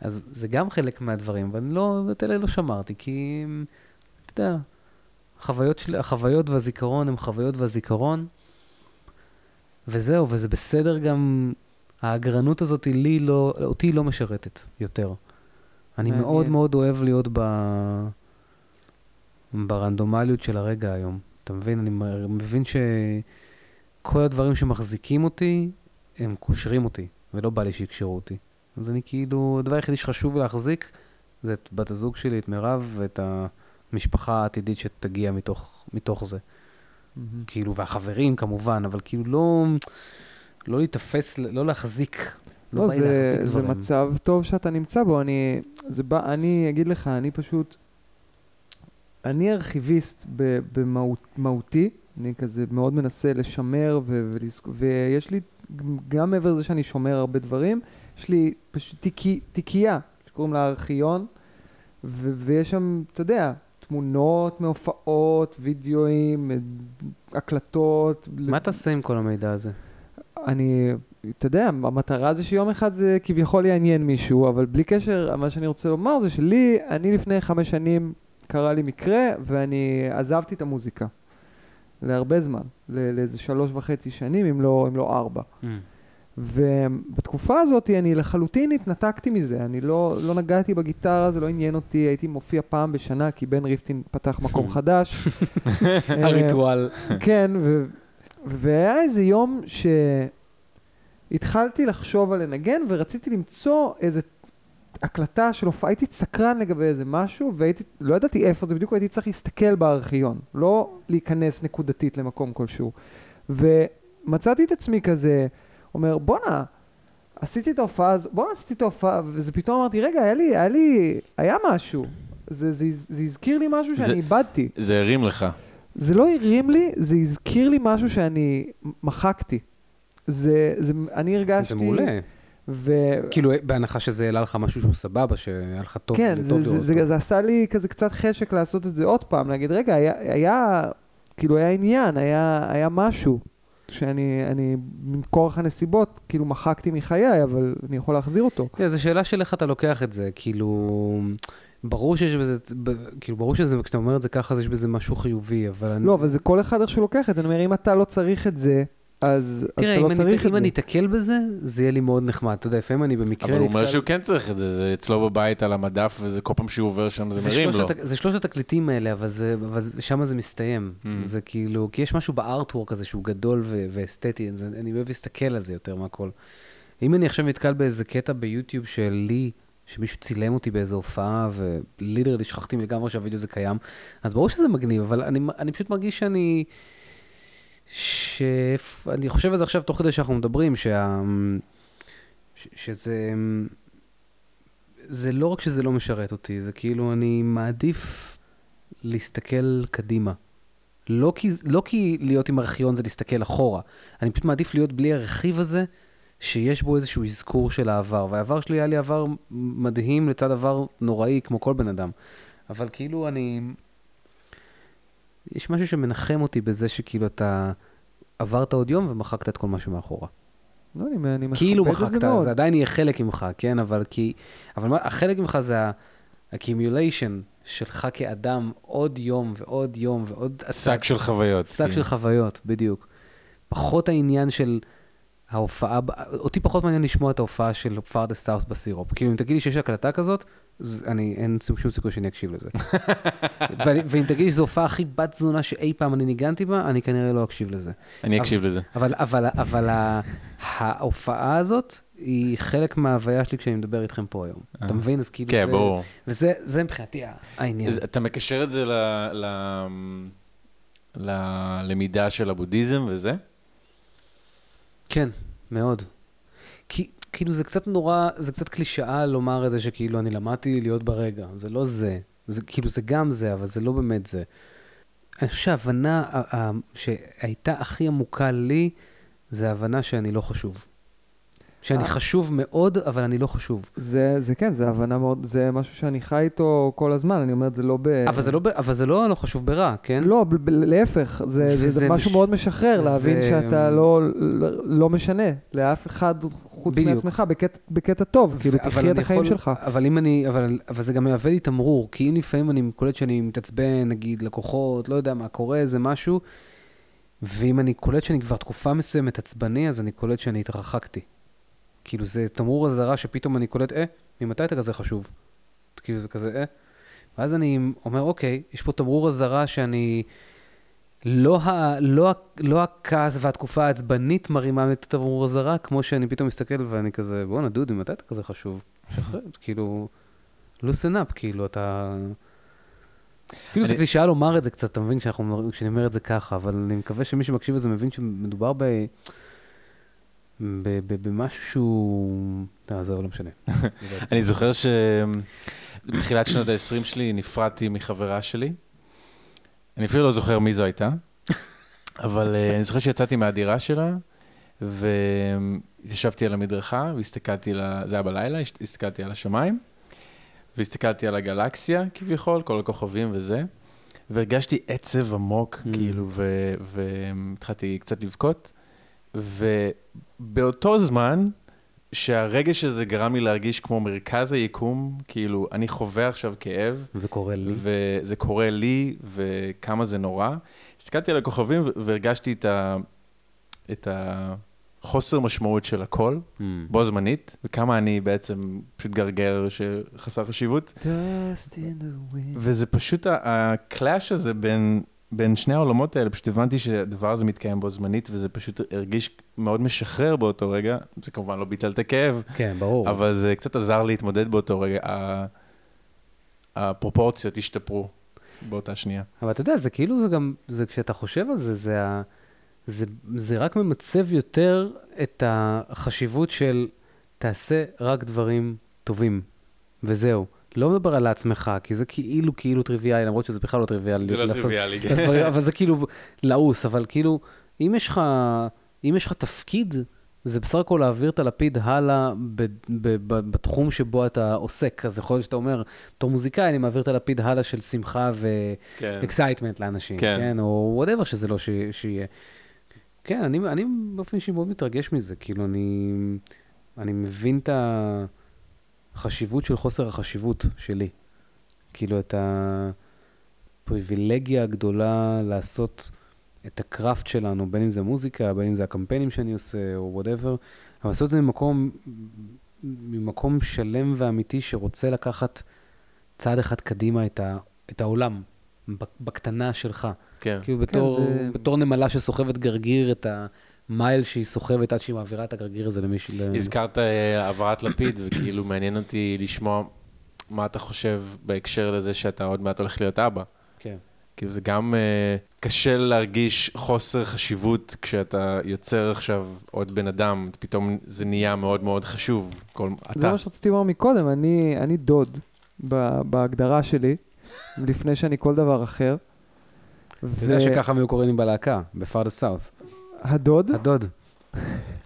אז זה גם חלק מהדברים, ואני לא, את אלה לא שמרתי, כי, אתה יודע, החוויות, של, החוויות והזיכרון הם חוויות והזיכרון, וזהו, וזה בסדר גם, האגרנות הזאת לי לא, אותי לא משרתת יותר. אני מעניין. מאוד מאוד אוהב להיות ב... ברנדומליות של הרגע היום. אתה מבין? אני מבין שכל הדברים שמחזיקים אותי, הם קושרים אותי, ולא בא לי שיקשרו אותי. אז אני כאילו, הדבר היחידי שחשוב להחזיק, זה את בת הזוג שלי, את מירב, ואת המשפחה העתידית שתגיע מתוך, מתוך זה. מהמם. כאילו, והחברים כמובן, אבל כאילו לא, לא להיתפס, לא להחזיק. לא, לא, זה, זה דברים. מצב טוב שאתה נמצא בו. אני, זה בא, אני אגיד לך, אני פשוט, אני ארכיביסט במהותי, אני כזה מאוד מנסה לשמר, ו, ולזכ- ויש לי, גם מעבר לזה שאני שומר הרבה דברים, יש לי פשוט תיקי, תיקייה, שקוראים לה ארכיון, ו, ויש שם, אתה יודע, תמונות מהופעות, וידאוים, הקלטות. מה תעשה עם כל המידע הזה? אני, אתה יודע, המטרה זה שיום אחד זה כביכול יעניין מישהו, אבל בלי קשר, מה שאני רוצה לומר זה שלי, אני לפני חמש שנים קרה לי מקרה, ואני עזבתי את המוזיקה. להרבה זמן, לאיזה שלוש וחצי שנים, אם לא, אם לא ארבע. ובתקופה הזאת אני לחלוטין התנתקתי מזה, אני לא, לא נגעתי בגיטרה, זה לא עניין אותי, הייתי מופיע פעם בשנה, כי בן ריפטין פתח מקום חדש. אה, הריטואל. כן, ו... והיה איזה יום שהתחלתי לחשוב על לנגן ורציתי למצוא איזה הקלטה של הופעה, הייתי סקרן לגבי איזה משהו והייתי, לא ידעתי איפה זה בדיוק, הייתי צריך להסתכל בארכיון, לא להיכנס נקודתית למקום כלשהו. ומצאתי את עצמי כזה, אומר בואנה, עשיתי את ההופעה הזו, בואנה עשיתי את ההופעה, וזה פתאום אמרתי, רגע, היה לי, היה לי, היה משהו. זה, זה, זה הזכיר לי משהו זה- שאני איבדתי. זה הרים לך. זה לא הרים לי, זה הזכיר לי משהו שאני מחקתי. זה, זה, אני הרגשתי... זה מעולה. ו... כאילו, בהנחה שזה העלה לך משהו שהוא סבבה, שהיה לך טוב, כן, זה, זה, זה. זה עשה לי כזה קצת חשק לעשות את זה עוד פעם, להגיד, רגע, היה, היה כאילו היה עניין, היה, היה משהו, שאני, אני, מכורח הנסיבות, כאילו מחקתי מחיי, אבל אני יכול להחזיר אותו. כן, זו שאלה של איך אתה לוקח את זה, כאילו... ברור שיש בזה, ב- כאילו, ברור שזה, כשאתה אומר את זה ככה, אז יש בזה משהו חיובי, אבל אני... לא, אבל זה כל אחד איך שהוא לוקח את זה, אני אומר, אם אתה לא צריך את זה, אז, תראה, אז אתה אם, לא אני, צריך את אם זה. אני אתקל בזה, זה יהיה לי מאוד נחמד. אתה יודע, לפעמים אני במקרה אבל הוא אומר שהוא כן צריך את זה, זה אצלו בבית על המדף, וזה כל פעם שהוא עובר שם זה זה מרים לו. הת- זה שלושת התקליטים האלה, אבל, זה, אבל זה, שם זה מסתיים. Mm. זה כאילו, כי יש משהו בארטוורק הזה שהוא גדול ו- ואסתטי, אז אני אוהב להסתכל על זה יותר מהכל. אם אני עכשיו נתקל באיזה קטע ביוטיוב שלי, שמישהו צילם אותי באיזו הופעה, וליטרלי שכחתי לגמרי שהווידאו הזה קיים, אז ברור שזה מגניב, אבל אני, אני פשוט מרגיש שאני... שאני חושב על זה עכשיו תוך כדי שאנחנו מדברים, שה... ש- שזה... זה לא רק שזה לא משרת אותי, זה כאילו אני מעדיף להסתכל קדימה. לא כי, לא כי להיות עם ארכיון זה להסתכל אחורה, אני פשוט מעדיף להיות בלי הרכיב הזה, שיש בו איזשהו אזכור של העבר. והעבר שלי היה לי עבר מדהים לצד עבר נוראי, כמו כל בן אדם. אבל כאילו אני... יש משהו שמנחם אותי בזה שכאילו אתה עברת עוד יום ומחקת את כל מה שמאחורה. לא, אני, אני כאילו את זה מחקת, מאוד. זה עדיין יהיה חלק ממך, כן? אבל כי... אבל מה, החלק ממך זה ה-accumulation שלך כאדם עוד יום ועוד יום ועוד... שק של חוויות. שק כן. של חוויות, בדיוק. פחות העניין של ההופעה, אותי פחות מעניין לשמוע את ההופעה של פארדה סאוס בסירופ. כאילו, אם תגיד לי שיש הקלטה כזאת, אני, אין שום סיכוי שאני אקשיב לזה. ואני- ואם תגיד לי שזו הופעה הכי בת תזונה שאי פעם אני ניגנתי בה, אני כנראה לא אקשיב לזה. אני אקשיב לזה. אבל, אבל, אבל ההופעה הזאת היא חלק מההוויה שלי כשאני מדבר איתכם פה היום. אתה מבין? אז כאילו כן. ברור. וזה זה מבחינתי העניין. אתה מקשר את זה ללמידה של הבודהיזם וזה? כן, מאוד. כי כאילו זה קצת נורא, זה קצת קלישאה לומר את זה שכאילו אני למדתי להיות ברגע. זה לא זה. זה כאילו זה גם זה, אבל זה לא באמת זה. אני חושב שההבנה שהייתה הכי עמוקה לי, זה ההבנה שאני לא חשוב. שאני אה. חשוב מאוד, אבל אני לא חשוב. זה, זה כן, זה הבנה מאוד, זה משהו שאני חי איתו כל הזמן, אני אומר את זה לא ב... אבל זה לא, ב- אבל זה לא לא חשוב ברע, כן? לא, ב- ב- להפך, זה, זה, זה משהו מש- מאוד משחרר, זה- להבין שאתה לא, לא, משנה לאף אחד חוץ בדיוק. מעצמך, בקטע, בקטע טוב, כאילו ו- אבל תחיה את החיים יכול- שלך. אבל אם אני, אבל, אבל זה גם מהווה לי תמרור, כי אם לפעמים אני קולט שאני מתעצבן, נגיד לקוחות, לא יודע מה קורה, איזה משהו, ואם אני קולט שאני כבר תקופה מסוימת עצבני, אז אני קולט שאני התרחקתי. כאילו זה תמרור אזהרה שפתאום אני קולט, אה, ממתי אתה כזה חשוב? כאילו זה כזה, אה. ואז אני אומר, אוקיי, יש פה תמרור אזהרה שאני... לא, ה, לא, לא הכעס והתקופה העצבנית מרימה את התמרור אזהרה, כמו שאני פתאום מסתכל ואני כזה, בואנה דודי, מתי אתה כזה חשוב? שחרר, כאילו, לוסן אפ, כאילו, אתה... כאילו, זו אני- קלישאה לומר את זה קצת, אתה מבין, כשאני אומר את זה ככה, אבל אני מקווה שמי שמקשיב לזה מבין שמדובר ב... במשהו שהוא... לא, לא משנה. אני זוכר שבתחילת שנות ה-20 שלי נפרדתי מחברה שלי. אני אפילו לא זוכר מי זו הייתה, אבל אה, אני זוכר שיצאתי מהדירה שלה, וישבתי על המדרכה, והסתכלתי, ל... זה היה בלילה, הסתכלתי על השמיים, והסתכלתי על הגלקסיה כביכול, כל הכוכבים וזה, והרגשתי עצב עמוק, Mm. כאילו, והתחלתי קצת לבכות, ובאותו זמן, שהרגש הזה גרם לי להרגיש כמו מרכז היקום, כאילו, אני חווה עכשיו כאב, זה קורה לי. וזה קורה לי, וכמה זה נורא. הסתכלתי על הכוכבים והרגשתי את, ה... את החוסר משמעות של הכל, Mm. בו זמנית, וכמה אני בעצם פשוט גרגר שחסר חשיבות. וזה פשוט ה- הקלאש הזה בין, בין שני העולמות האלה, פשוט הבנתי שהדבר הזה מתקיים בו זמנית, וזה פשוט הרגיש מאוד משחרר באותו רגע. זה כמובן לא ביטל את הכאב, כן, ברור. אבל זה קצת עזר להתמודד באותו רגע. הפרופורציות השתפרו באותה שנייה. אבל אתה יודע, זה כאילו, זה גם, זה כשאתה חושב על זה, זה, ה, זה, זה רק ממצב יותר את החשיבות של תעשה רק דברים טובים, וזהו. לא מדבר על עצמך, כי זה כאילו, כאילו טריוויאלי, למרות שזה בכלל לא טריוויאלי. זה לא לעשות- טריוויאלי. לעשות דברים, אבל זה כאילו לעוס, אבל כאילו, אם יש לך, אם יש לך תפקיד, זה בסך הכל להעביר את הלפיד הלאה ב- ב- ב- בתחום שבו אתה עוסק. אז יכול להיות שאתה אומר, בתור מוזיקאי, אני מעביר את הלפיד הלאה של שמחה כן. ו excitement לאנשים, כן. כן? או whatever שזה לא ש- שיהיה. כן, אני, אני באופן אישי מאוד מתרגש מזה, כאילו, אני, אני מבין את החשיבות של חוסר החשיבות שלי. כאילו, את הפריבילגיה הגדולה לעשות את ה craft שלנו, בין אם זה מוזיקה, בין אם זה הקמפיינים שאני עושה, או whatever, אבל לעשות את זה ממקום, ממקום שלם ואמיתי שרוצה לקחת צעד אחד קדימה את, ה, את העולם, בק- בקטנה שלך. כן. כאילו בתור, זה- בתור נמלה שסוחבת גרגיר, את המייל שהיא סוחבת עד שהיא מעבירה את הגרגיר הזה למישהו. הזכרת אה, העברת לפיד, וכאילו מעניין אותי לשמוע מה אתה חושב בהקשר לזה שאתה עוד מעט הולך להיות אבא. כן. כאילו זה גם אה, קשה להרגיש חוסר חשיבות כשאתה יוצר עכשיו עוד בן אדם, פתאום זה נהיה מאוד מאוד חשוב. כל, זה אתה. מה שרציתי לומר מקודם, אני, אני דוד ב- בהגדרה שלי, לפני שאני כל דבר אחר. אתה יודע שככה הם היו קוראים לי בלהקה, בפארד הסאות'. הדוד, הדוד,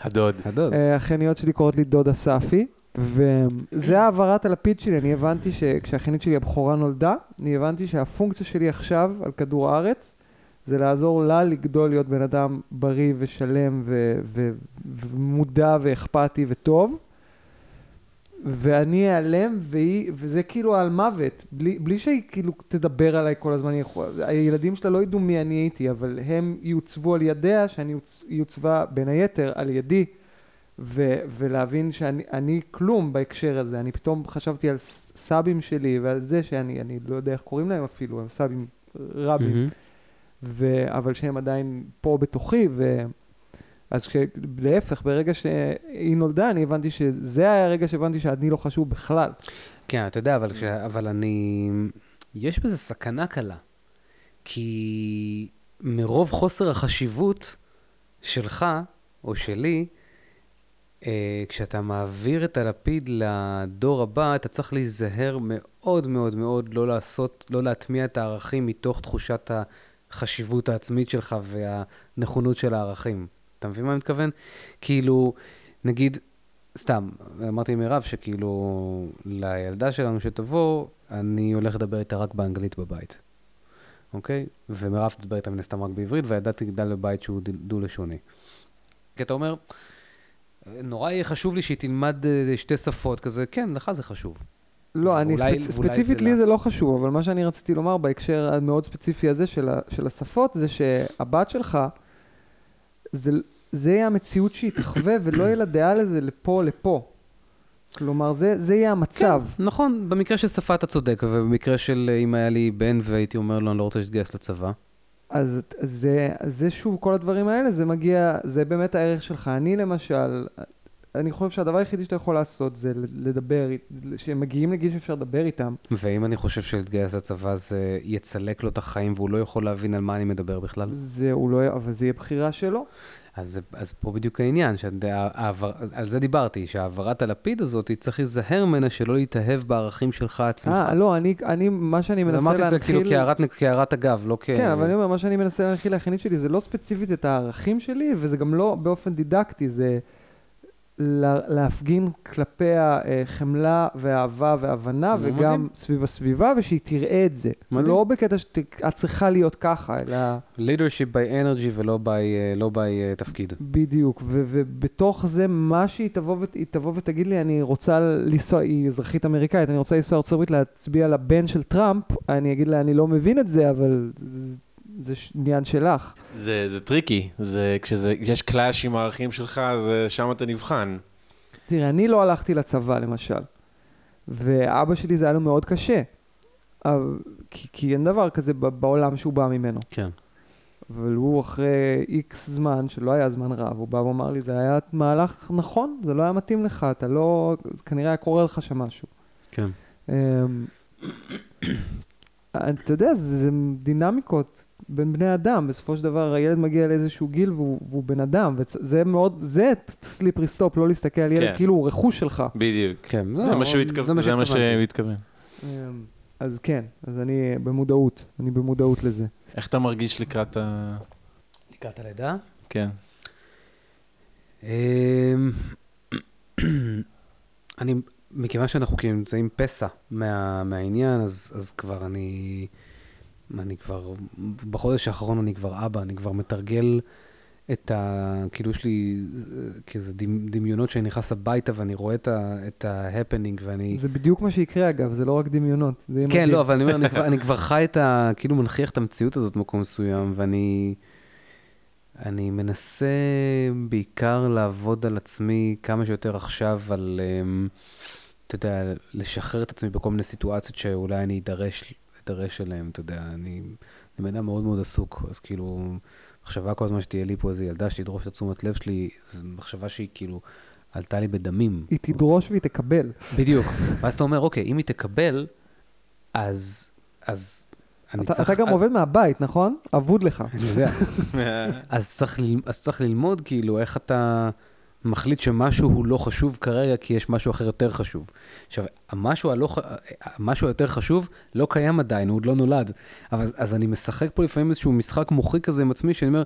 הדוד. הדוד. אה, האחייניות שלי קוראות לי דוד אספי, וזה העברת הלפיד שלי, אני הבנתי שכשהאחיינית שלי הבכורה נולדה, אני הבנתי שהפונקציה שלי עכשיו על כדור הארץ, זה לעזור לה לגדול להיות בן אדם בריא ושלם ו- ו- ומודע ואכפתי וטוב. ואני אעלם, והיא, וזה כאילו על מוות, בלי, בלי שהיא כאילו תדבר עליי כל הזמן, יכול, הילדים שלה לא ידעו מי אני הייתי, אבל הם יוצבו על ידיה, שאני יוצ- יוצבה בין היתר על ידי, ו, ולהבין שאני אני כלום בהקשר הזה, אני פתאום חשבתי על סבים שלי ועל זה שאני אני לא יודע איך קוראים להם אפילו, הם סבים רבים, מהמם. ו... אבל שהם עדיין פה בתוכי, ו... אז כש... להפך, ברגע שהיא נולדה, אני הבנתי שזה היה הרגע שהבנתי שאני לא חשוב בכלל. כן, אתה יודע, אבל, כש... אבל אני... יש בזה סכנה קלה. כי מרוב חוסר החשיבות שלך, או שלי, אה, כשאתה מעביר את הלפיד לדור הבא, אתה צריך להיזהר מאוד מאוד מאוד לא לעשות, לא להטמיע את הערכים מתוך תחושת החשיבות העצמית שלך והנכונות של הערכים. אתה מבין מה אני מתכוון? כאילו, נגיד, סתם, אמרתי למירב שכאילו, לילדה שלנו שתבוא, אני הולך לדבר איתה רק באנגלית בבית, אוקיי? ומירב תדבר איתה מן הסתם רק בעברית, והילדה תגדל בבית שהוא דו- דו-לשוני. כי אתה אומר, נורא יהיה חשוב לי שהיא תלמד אה, שתי שפות כזה, כן, לך זה חשוב. לא, אני ספצ... ואולי ספציפית זה לי. זה לא חשוב, אבל מה שאני רציתי לומר בהקשר המאוד ספציפי הזה של, ה... של השפות, זה שהבת שלך, זה, זה יהיה המציאות שהיא תחווה, ולא יהיה לה דעה לזה לפה לפה. כלומר, זה, זה יהיה המצב. כן, נכון, במקרה של שפה אתה צודק, ובמקרה של אה, אם היה לי בן והייתי אומר לו, אני לא רוצה שתתגייס לצבא. אז זה, זה שוב, כל הדברים האלה, זה מגיע, זה באמת הערך שלך. אני למשל, אני חושב שהדבר היחידי שאתה יכול לעשות זה לדבר, שהם מגיעים לגיל שאפשר לדבר איתם. ואם אני חושב שלהתגייס לצבא זה יצלק לו את החיים והוא לא יכול להבין על מה אני מדבר בכלל, זה, הוא לא, אבל זה יהיה בחירה שלו. אז, אז פה בדיוק העניין, שהעבר, על זה דיברתי, שהעברת הלפיד הזאת, צריך להיזהר ממנה שלא להתאהב בערכים שלך עצמך. אה, לא, אני, אני, מה שאני מנסה אמרתי את זה להנחיל... כאילו כהערת, כהערת אגב, לא כ... כן, אבל אני אומר, מה שאני מנסה להנחיל לאחיינית שלי זה לא ספציפית את הערכים שלי, וזה גם לא באופן דידקטי, זה להפגין כלפיה חמלה ואהבה והבנה, מדהים. וגם סביב הסביבה, ושהיא תראה את זה. מדהים. לא בקטע שאת צריכה להיות ככה, אלא leadership by energy ולא by, אה, לא by אה, תפקיד. בדיוק. ובתוך זה, מה שהיא תבוא, תבוא ותגיד לי, אני רוצה לנסוע, היא אזרחית אמריקאית, אני רוצה לנסוע לארצות הברית להצביע לבן של טראמפ, אני אגיד לה, אני לא מבין את זה, אבל זה ש- עניין שלך. זה, זה טריקי, זה, כשזה, כשיש clash עם הערכים שלך, זה, שם אתה נבחן. תראה, אני לא הלכתי לצבא למשל, ואבא שלי זה היה לו מאוד קשה, אבל, כי, כי אין דבר כזה בעולם שהוא בא ממנו. כן. אבל הוא אחרי איקס זמן, שלא היה זמן רב, הוא בא ואמר לי, זה היה מהלך נכון, זה לא היה מתאים לך, אתה לא, זה כנראה היה קורה לך שם משהו. כן. אמ, אתה יודע, זה דינמיקות בין בני אדם, בסופו של דבר הילד מגיע לאיזשהו גיל והוא, והוא בן אדם, וזה מאוד, זה slippery slope, לא להסתכל על ילד כן. כאילו הוא רכוש שלך. בדיוק. כן. זה לא, מה שהוא התכוון. זה מה. שהוא התכוון. אמ, אז כן, אז אני במודעות, אני במודעות לזה. איך אתה מרגיש לקראת ה... לקראת הלידה? כן. אמ, אני, מכיוון שאנחנו כאילו נמצאים פסע מה, מהעניין, אז, אז כבר אני, אני כבר, בחודש האחרון אני כבר אבא, אני כבר מתרגל את ה... כאילו יש לי כזה דמ- דמיונות שאני נכנס הביתה ואני רואה את ההפנינג ואני... זה בדיוק מה שיקרה, אגב, זה לא רק דמיונות. כן, מדהים. לא, אבל אני אומר, אני כבר, אני כבר חי את ה... כאילו מנכיח את המציאות הזאת במקום מסוים, ואני... אני מנסה בעיקר לעבוד על עצמי כמה שיותר עכשיו, על, אמ, אתה יודע, לשחרר את עצמי בכל מיני סיטואציות שאולי אני אדרש, אדרש אליהן, אתה יודע, אני, אני בן אדם מאוד מאוד עסוק, אז כאילו, מחשבה כל הזמן שתהיה לי פה איזו ילדה שתדרוש את התשומת לב שלי, זו מחשבה שהיא כאילו עלתה לי בדמים. היא תדרוש והיא תקבל. בדיוק. ואז אתה אומר, אוקיי, אם היא תקבל, אז, אז אני אתה צריך... אתה גם עובד מהבית, נכון? אבוד לך. אני יודע. אז צריך, אז צריך ללמוד, כאילו, איך אתה מחליט שמשהו הוא לא חשוב כרגע, כי יש משהו אחר יותר חשוב. עכשיו, המשהו, הלא, המשהו היותר חשוב לא קיים עדיין, הוא עוד לא נולד. אבל אז אני משחק פה לפעמים איזשהו משחק מוחי כזה עם עצמי, שאני אומר,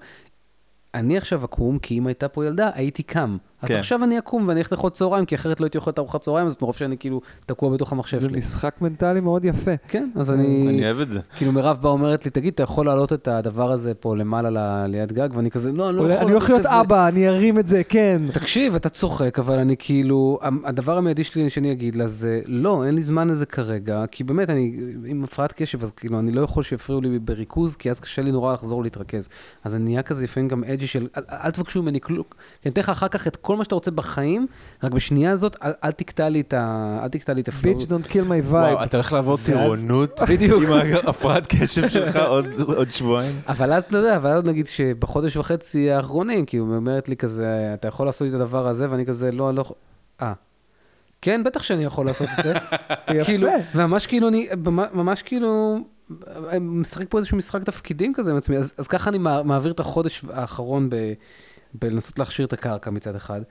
אני עכשיו אקום, כי אם הייתה פה ילדה, הייתי קם. אז כן. עכשיו אני אקום ואני אלך לאכול צהריים, כי אחרת לא הייתי אוכל את ארוחת צהריים, אז מרוב שאני כאילו תקוע בתוך המחשב זה שלי. משחק מנטלי מאוד יפה. כן, אז אני... אני אוהב את זה. כאילו מירב באה אומרת לי, תגיד, אתה יכול להעלות את הדבר הזה פה למעלה ל- ליד גג? ואני כזה, לא, אני לא יכול. אני הולך להיות כזה." אבא, אני ארים את זה, כן. תקשיב, אתה צוחק, אבל אני כאילו, הדבר המיידי שלי שאני אגיד לה זה, לא, אין לי זמן לזה כרגע, כי באמת, אני עם הפרעת קשב, אז כאילו, אני לא יכול שיפריעו לי בריכוז, כי אז קשה לי נורא לחזור להתרכז. אז אני נהיה כזה לפעמים גם edgy של, אל, אל תבקשו ממני כלום, כי אני אתן לך אחר כך את כל מה שאתה רוצה בחיים, רק בשנייה הזאת, אל, אל תקטע לי את ה... אל תקטע לי את ה flow. Bitch don't kill my, wow, vibe. אתה הולך לעבור טירונות. עם הפרעת קשב שלך עוד עוד שבועיים? אבל אז אתה יודע, אבל אז נגיד שבחודש וחצי האחרונים, כי הוא אומרת לי כזה, אתה יכול לעשות את הדבר הזה, ואני כזה, לא, לא... יכול." אה. כן, בטח שאני יכול לעשות את זה. כאילו, וממש כאילו, אני, ממש כאילו, משחק פה איזשהו משחק תפקידים כזה עם עצמי, אז, אז ככה אני מע- מעביר את החודש האחרון ב, בלנסות להכשיר את הקרקע מצד אחד.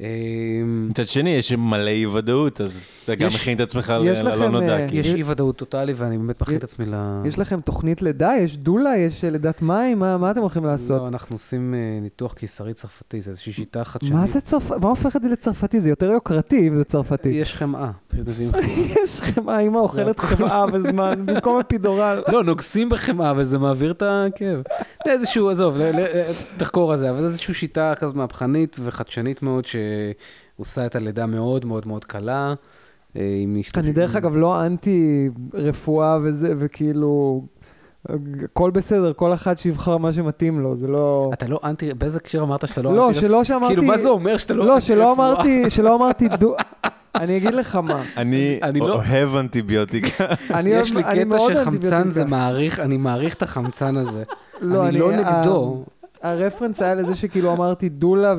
אמ, מצד שני, יש מלא אי ודאות, אז אתה גם מכין את עצמך ללא לכם, נודע. אה, כאילו. יש אי ודאות טוטאלי, ואני באמת מכין את עצמי ל... יש לכם תוכנית לידה? יש דולה? יש אה, לידת מים? מה מה אתם הולכים לעשות? לא, אנחנו עושים אה, ניתוח קיסרי צרפתי, זה איזושהי שיטה חדשנית. מה זה צרפתי? מה הופך את זה לצרפתי? זה יותר יוקרתי אם זה צרפתי. יש חמאה, פשוט מביאים חמאה. יש חמאה, אמא אוכלת חמאה בזמן, במקום אפידורל. לא, נוגסים בחמאה וזה מעביר את הכאב. זה איזשהו, עזוב, תחקור על זה, אבל זה איזושהי שיטה כזאת מהפכנית וחדשנית מאוד, שעושה את הלידה מאוד מאוד מאוד קלה. אה, עם אני דרך אגב לא אנטי רפואה וזה, וכאילו, הכל בסדר, כל אחד שיבחר מה שמתאים לו, זה לא... אתה לא אנטי, באיזה הקשר אמרת שאתה לא לא, אנטי? שלא שאמרתי... כאילו, מה זה אומר שאתה לא לא, אנטי שלא רפואה? אמרתי, שלא אמרתי, דו- אני אגיד לך מה. אני אני לא- אוהב אנטיביוטיקה. אני יש לי קטע שחמצן. זה מעריך, אני מעריך את החמצן הזה. לא, אני לא נגדו. הרפרנס היה לזה שכאילו אמרתי דולה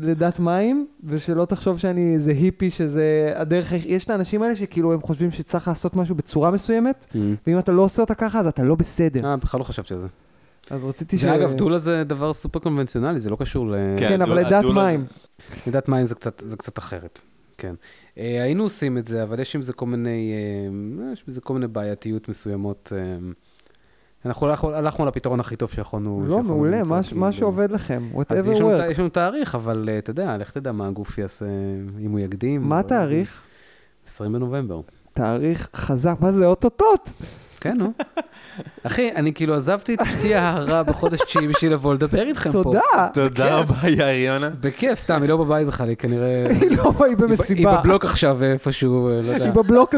ולידת מים, ושלא תחשוב שאני איזה היפי שזה הדרך, יש את האנשים האלה שכאילו הם חושבים שצריך לעשות משהו בצורה מסוימת, ואם אתה לא עושה אותה ככה אז אתה לא בסדר. אה, בכלל לא חשבתי על זה. אז רציתי ש... ואגב, דולה זה דבר סופר קונבנציונלי, זה לא קשור ל... כן. כן, אבל לידת מים. לידת מים זה קצת, זה קצת אחרת, כן. אה, היינו עושים את זה, אבל יש עם זה כל מיני, אה, יש בזה כל מיני בעייתיות מסוימות. אנחנו הלכנו, הלכנו על הפתרון הכי טוב שיכולנו. לא, מעולה, מה- כאילו. מה שעובד לכם, אז whatever works. יש לנו תאריך, אבל אה, אתה יודע, לך תדע מה הגוף יעשה, אם הוא יקדים. מה התאריך? 20 בנובמבר. תאריך חזק, מה זה אוטוטוט? כן, נו. אחי, אני כאילו עזבתי את אשתי ההרה בחודש תשיעי בשביל לבוא לדבר איתכם פה. תודה. תודה רבה, יאיר יונה. בכיף, סתם, היא לא בבית בכלל, היא כנראה... היא לא, היא היא ב- היא במסיבה. בבלוק עכשיו איפשהו, אה, לא יודע. היא בבלוק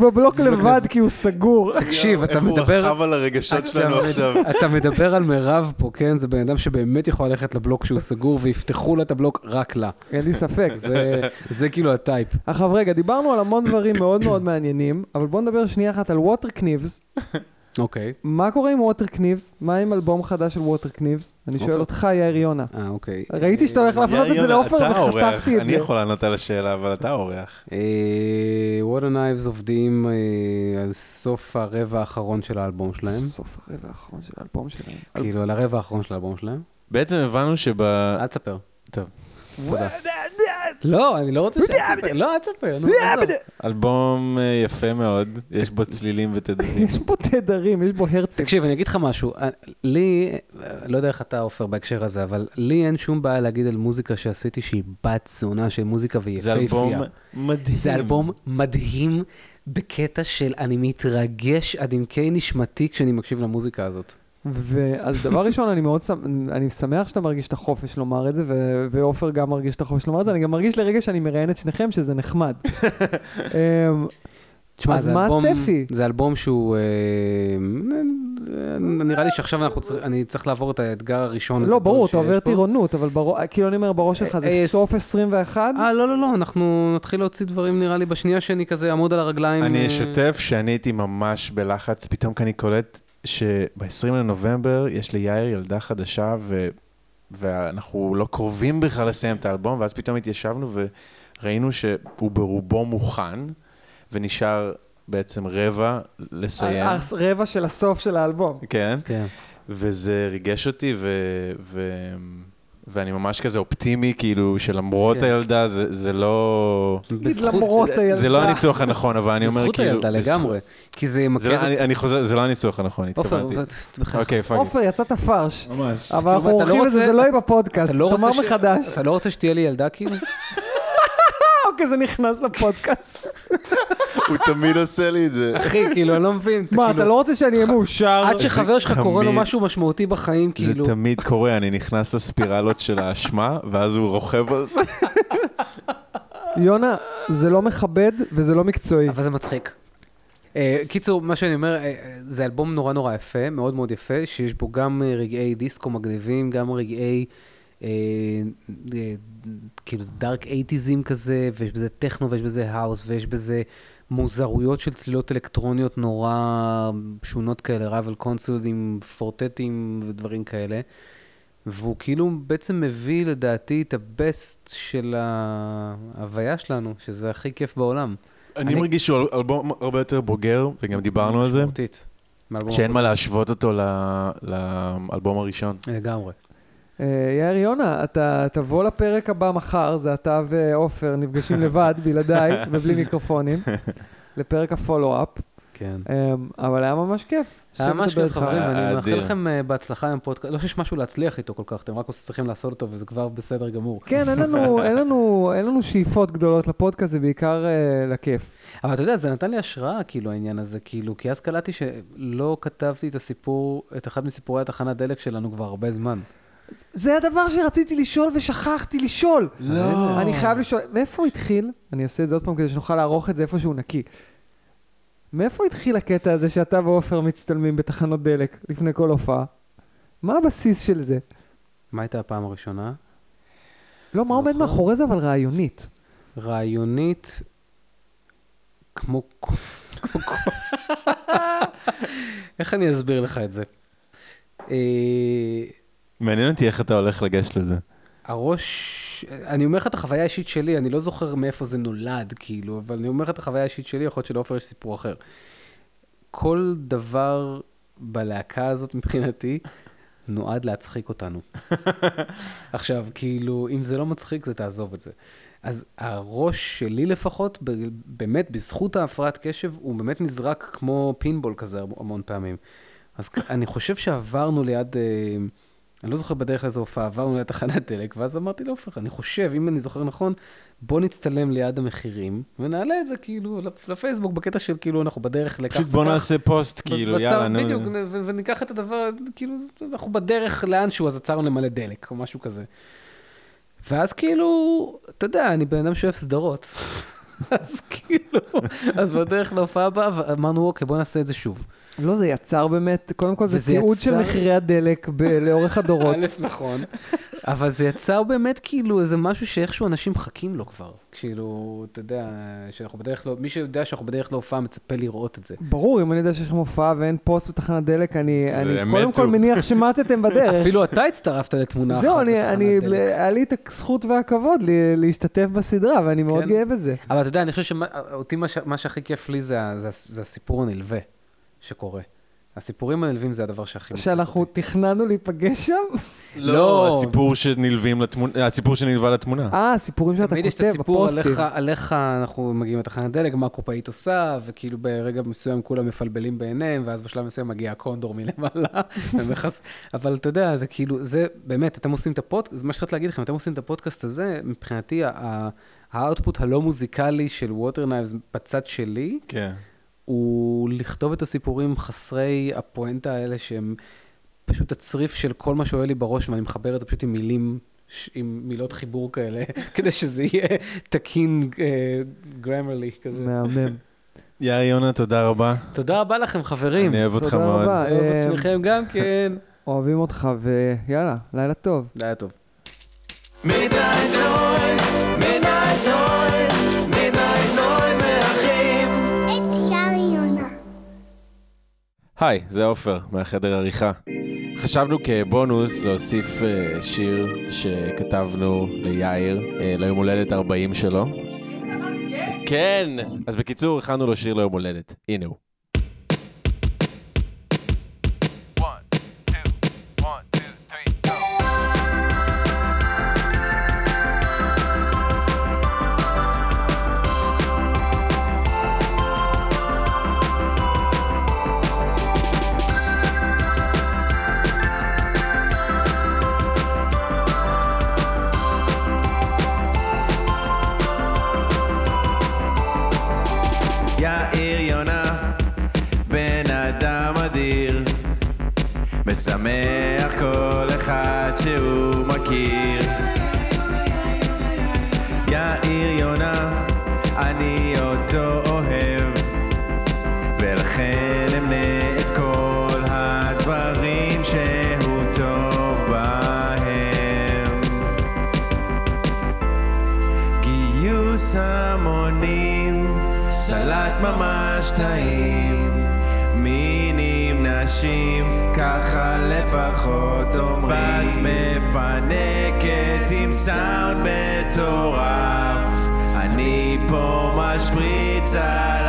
בבלוק לבד כי הוא סגור. תקשיב, אתה איך הוא מדבר... רכב על הרגשות אתה שלנו עכשיו. אתה מדבר על מירב פה, כן? זה בן אדם שבאמת יכול ללכת לבלוק שהוא סגור, ויפתחו לה את הבלוק רק לה. אין לי ספק. זה- זה כאילו הטייפ. עכשיו רגע, דיברנו על המון דברים מאוד מאוד מעניינים, אבל בואו נדבר שנייה אחת על ווטר קניבס. אוקיי. מה קורה עם Water Knives? מה עם אלבום חדש של Water Knives? אני שואל. אותך, יאיר יונה. אה, אוקיי. ראיתי שאתה הולך להפנות את זה לעופר האורח. וחתכתי את זה. אני. יכול לענות על השאלה, אבל אתה האורח. ווטר נייבס עובדים אה, על סוף הרבע האחרון של האלבום שלהם. סוף הרבע האחרון של האלבום שלהם. כאילו, על הרבע האחרון של האלבום שלהם. בעצם הבנו שב... אל תספר. טוב. תודה. לא, אני לא רוצה שתספר. לא, אל תספר. נו, עזוב. אלבום אה, יפה מאוד, יש בו צלילים ותדרים. יש פה תדרים, יש בו הרצל. תקשיב, אני אגיד לך משהו. אה, לי, אה, לא יודע איך אתה עופר בהקשר הזה, אבל לי אין שום בעיה להגיד על מוזיקה שעשיתי שהיא בת זונה של מוזיקה זה אלבום ויפהפייה. מדהים. זה אלבום מדהים בקטע של אני מתרגש עד עמקי נשמתי כשאני מקשיב למוזיקה הזאת. ואז דבר ראשון, אני מאוד שמ- אני שמח שאתה מרגיש את החופש לומר את זה, ו- ועופר גם מרגיש את החופש לומר את זה, אני גם מרגיש לרגע שאני מראיין את שניכם, שזה נחמד. אמ, תשמע, אז זה מה אלבום, הצפי? זה אלבום שהוא... אה, נראה לי שעכשיו אנחנו צריכים, אני צריך לעבור את האתגר הראשון. לא, ברור, אתה עובר. טירונות, אבל ברור- כאילו אני אומר, בראש שלך זה אה, סוף ס- 21? אה, לא, לא, לא, אנחנו נתחיל להוציא דברים, נראה לי, בשנייה שאני כזה אעמוד על הרגליים. אני אה, אשתף שאני הייתי ממש בלחץ, פתאום כי אני קולט שב-20 לנובמבר יש ליאיר ילדה חדשה, ו... ואנחנו לא קרובים בכלל לסיים את האלבום, ואז פתאום התיישבנו וראינו שהוא ברובו מוכן, ונשאר בעצם רבע לסיים. ה- הרבע של הסוף של האלבום. כן, כן. וזה ריגש אותי, ו... ו... ואני ממש כזה אופטימי, כאילו, שלמרות כן. הילדה, זה, זה לא... תגיד למרות זה, הילדה. זה לא הניסוח הנכון, אבל אני אומר בזכות כאילו... הילדה בזכות- לגמרי. כי זה זה ימכר לא, אני. אני חוזר, זה לא הניסוח הנכון, התכוונתי. אוקיי, fuck. עופר, יצאת פרש. ממש. אבל אנחנו אתה לא עורכים את זה, זה לא יהיה בפודקאסט. לא תאמר ש- מחדש. אתה לא רוצה שתהיה לי ילדה כאילו? אוקיי, זה נכנס לפודקאסט. הוא תמיד עושה לי את זה. אחי, כאילו, אני לא מבין. מה, כאילו, אתה לא רוצה שאני אהיה מאושר? עד שחבר שלך קורה לו משהו משמעותי בחיים, זה כאילו... תמיד קורה, אני נכנס לספירלות של האשמה, ואז הוא רוכב על זה. יונה, זה לא מכבד וזה לא מקצועי. אבל זה מצחיק. אה, קיצור, מה שאני אומר, אה, זה אלבום נורא נורא יפה, מאוד מאוד יפה, שיש בו גם אה, רגעי דיסקו מגניבים, גם רגעי, אה, כאילו dark אייטיזים כזה, ויש בזה טכנו ויש בזה האוס, ויש בזה מוזרויות של צלילות אלקטרוניות נורא שונות כאלה, Rival Consoles עם Four Tetים ודברים כאלה. והוא כאילו בעצם מביא לדעתי את ה best של ההוויה שלנו, שזה הכי כיף בעולם. אני אני- מרגיש שהוא אלבום הרבה יותר בוגר, וגם דיברנו על זה, משמעותית. שאין מה. להשוות אותו לאלבום הראשון. לגמרי. אה, יאיר יונה, אתה תבוא לפרק הבא מחר, זה אתה ועופר נפגשים לבד, בלעדיי ובלי מיקרופונים, לפרק הפולו-אפ, כן. אמ, אבל היה ממש כיף. היה ממש כיף. חברים, אני מאחל. לכם אה, בהצלחה עם פודקאסט, לא שיש משהו להצליח איתו כל כך, אתם רק צריכים לעשות אותו וזה כבר בסדר גמור. כן, אין לנו, שאיפות גדולות לפודקאסט, זה בעיקר לכיף. אבל אתה יודע, זה נתן לי השראה, כאילו, העניין הזה, כאילו, כי אז קלטתי שלא כתבתי את הסיפור, את אחד מסיפורי התחנת דלק שלנו כבר הרבה זמן. זה הדבר שרציתי לשאול ושכחתי לשאול. לא. אני חייב לשאול, מאיפה הוא התחיל? אני אעשה את זה עוד פעם כדי שנוכל לערוך את זה איפשהו נקי. מאיפה התחיל הקטע הזה שאתה ועופר מצטלמים בתחנות דלק לפני כל הופעה? מה הבסיס של זה? מה הייתה הפעם הראשונה? לא, מה עומד? מאחורי זה אבל רעיונית? רעיונית, כמו... איך אני אסביר לך את זה? מעניין אותי איך אתה הולך לגשת לזה. הראש, אני אומר לך את החוויה האישית שלי, אני לא זוכר מאיפה זה נולד, כאילו, אבל אני אומר לך את החוויה האישית שלי, יכול להיות שלעופר יש סיפור אחר. כל דבר בלהקה הזאת מבחינתי נועד להצחיק אותנו. עכשיו, כאילו, אם זה לא מצחיק, זה תעזוב את זה. אז הראש שלי לפחות, באמת, בזכות ההפרעת קשב, הוא באמת נזרק כמו פינבול כזה המון פעמים. אז אני חושב שעברנו ליד, אה, אני לא זוכר בדרך לאיזו הופעה, עברנו ליד תחנת דלק, ואז אמרתי לעופר, אני חושב, אם אני זוכר נכון, בוא נצטלם ליד המחירים, ונעלה את זה כאילו לפ- לפייסבוק, בקטע של כאילו אנחנו בדרך לכך פשוט בוא וכך. נעשה פוסט, כאילו, ועצר- יאללה, נו. בדיוק, וניקח את הדבר, כאילו, אנחנו בדרך לאנשהו, אז עצרנו למלא דלק, או משהו כזה. ואז כאילו, אתה יודע, אני בן אדם שאוהב סדרות. אז כאילו, אז בדרך להופעה הבאה, אמרנו, אוקיי, בוא נעשה את זה שוב. לא, זה יצר באמת, קודם כל זה תיעוד של יצר- מחירי הדלק ב- לאורך הדורות. א', נכון. אבל זה יצר באמת כאילו איזה משהו שאיכשהו אנשים מחכים לו כבר. כאילו, אתה יודע, שאנחנו בדרך לא, מי שיודע שאנחנו בדרך להופעה מצפה לראות את זה. ברור, אם אני יודע שיש לכם הופעה ואין פוסט בתחנת דלק, אני, אני קודם. כל מניח שמטתם בדרך. אפילו אתה הצטרפת לתמונה אחת. זהו, אני, בתחנת אני, דלק. היה לי את הזכות והכבוד לי- להשתתף בסדרה, ואני מאוד כן. גאה בזה. אבל אתה יודע, אני חושב שאותי מה, ש- מה שהכי כיף לי זה, זה, ה- זה הסיפור הנלווה שקורה. הסיפורים הנלווים זה הדבר שהכי מצחיק שאנחנו אותי. תכננו להיפגש שם, לא, הסיפור שנלווים לתמונה, הסיפור שנלווה לתמונה. אה, הסיפורים שאתה תמיד יש את כותב הסיפור. עליך, עליך אנחנו מגיעים לתחנת דלק, מה הקופאית עושה, וכאילו ברגע מסוים כולם מפלבלים בעיניהם, ואז בשלב מסוים מגיע הקונדור מלמעלה, ומכס... אבל אתה יודע, זה כאילו, זה באמת, אתם עושים את הפודקאסט, זה מה שצריך להגיד לכם, אתם עושים את הפודקאסט הזה, מבחינתי, ה- האוטפוט הלא מוזיקלי של Water Knives בצד שלי, כן. הוא לכתוב את הסיפורים חסרי הפואנטה האלה שהם פשוט הצריף של כל מה שעולה לי בראש, ואני מחבר את זה פשוט עם מילים, עם מילות חיבור כאלה, כדי שזה יהיה תקין grammarly כזה. מהמם. יאיר יונה, תודה רבה. תודה רבה לכם, חברים. אני אוהב אותך תודה מאוד. רבה. אוהב אה, את שניכם גם כן. אוהבים אותך, ויאללה, לילה טוב. היה טוב. היי, זה עופר, מהחדר עריכה. חשבנו כבונוס להוסיף אה, שיר שכתבנו ליאיר אה, ליום הולדת 40 שלו. כן! אז בקיצור, הכנו לו שיר ליום הולדת. הנה הוא. מינים נשים, ככה לפחות אומרים. בס מפנקת עם סאונד מטורף, אני פה משפריץ על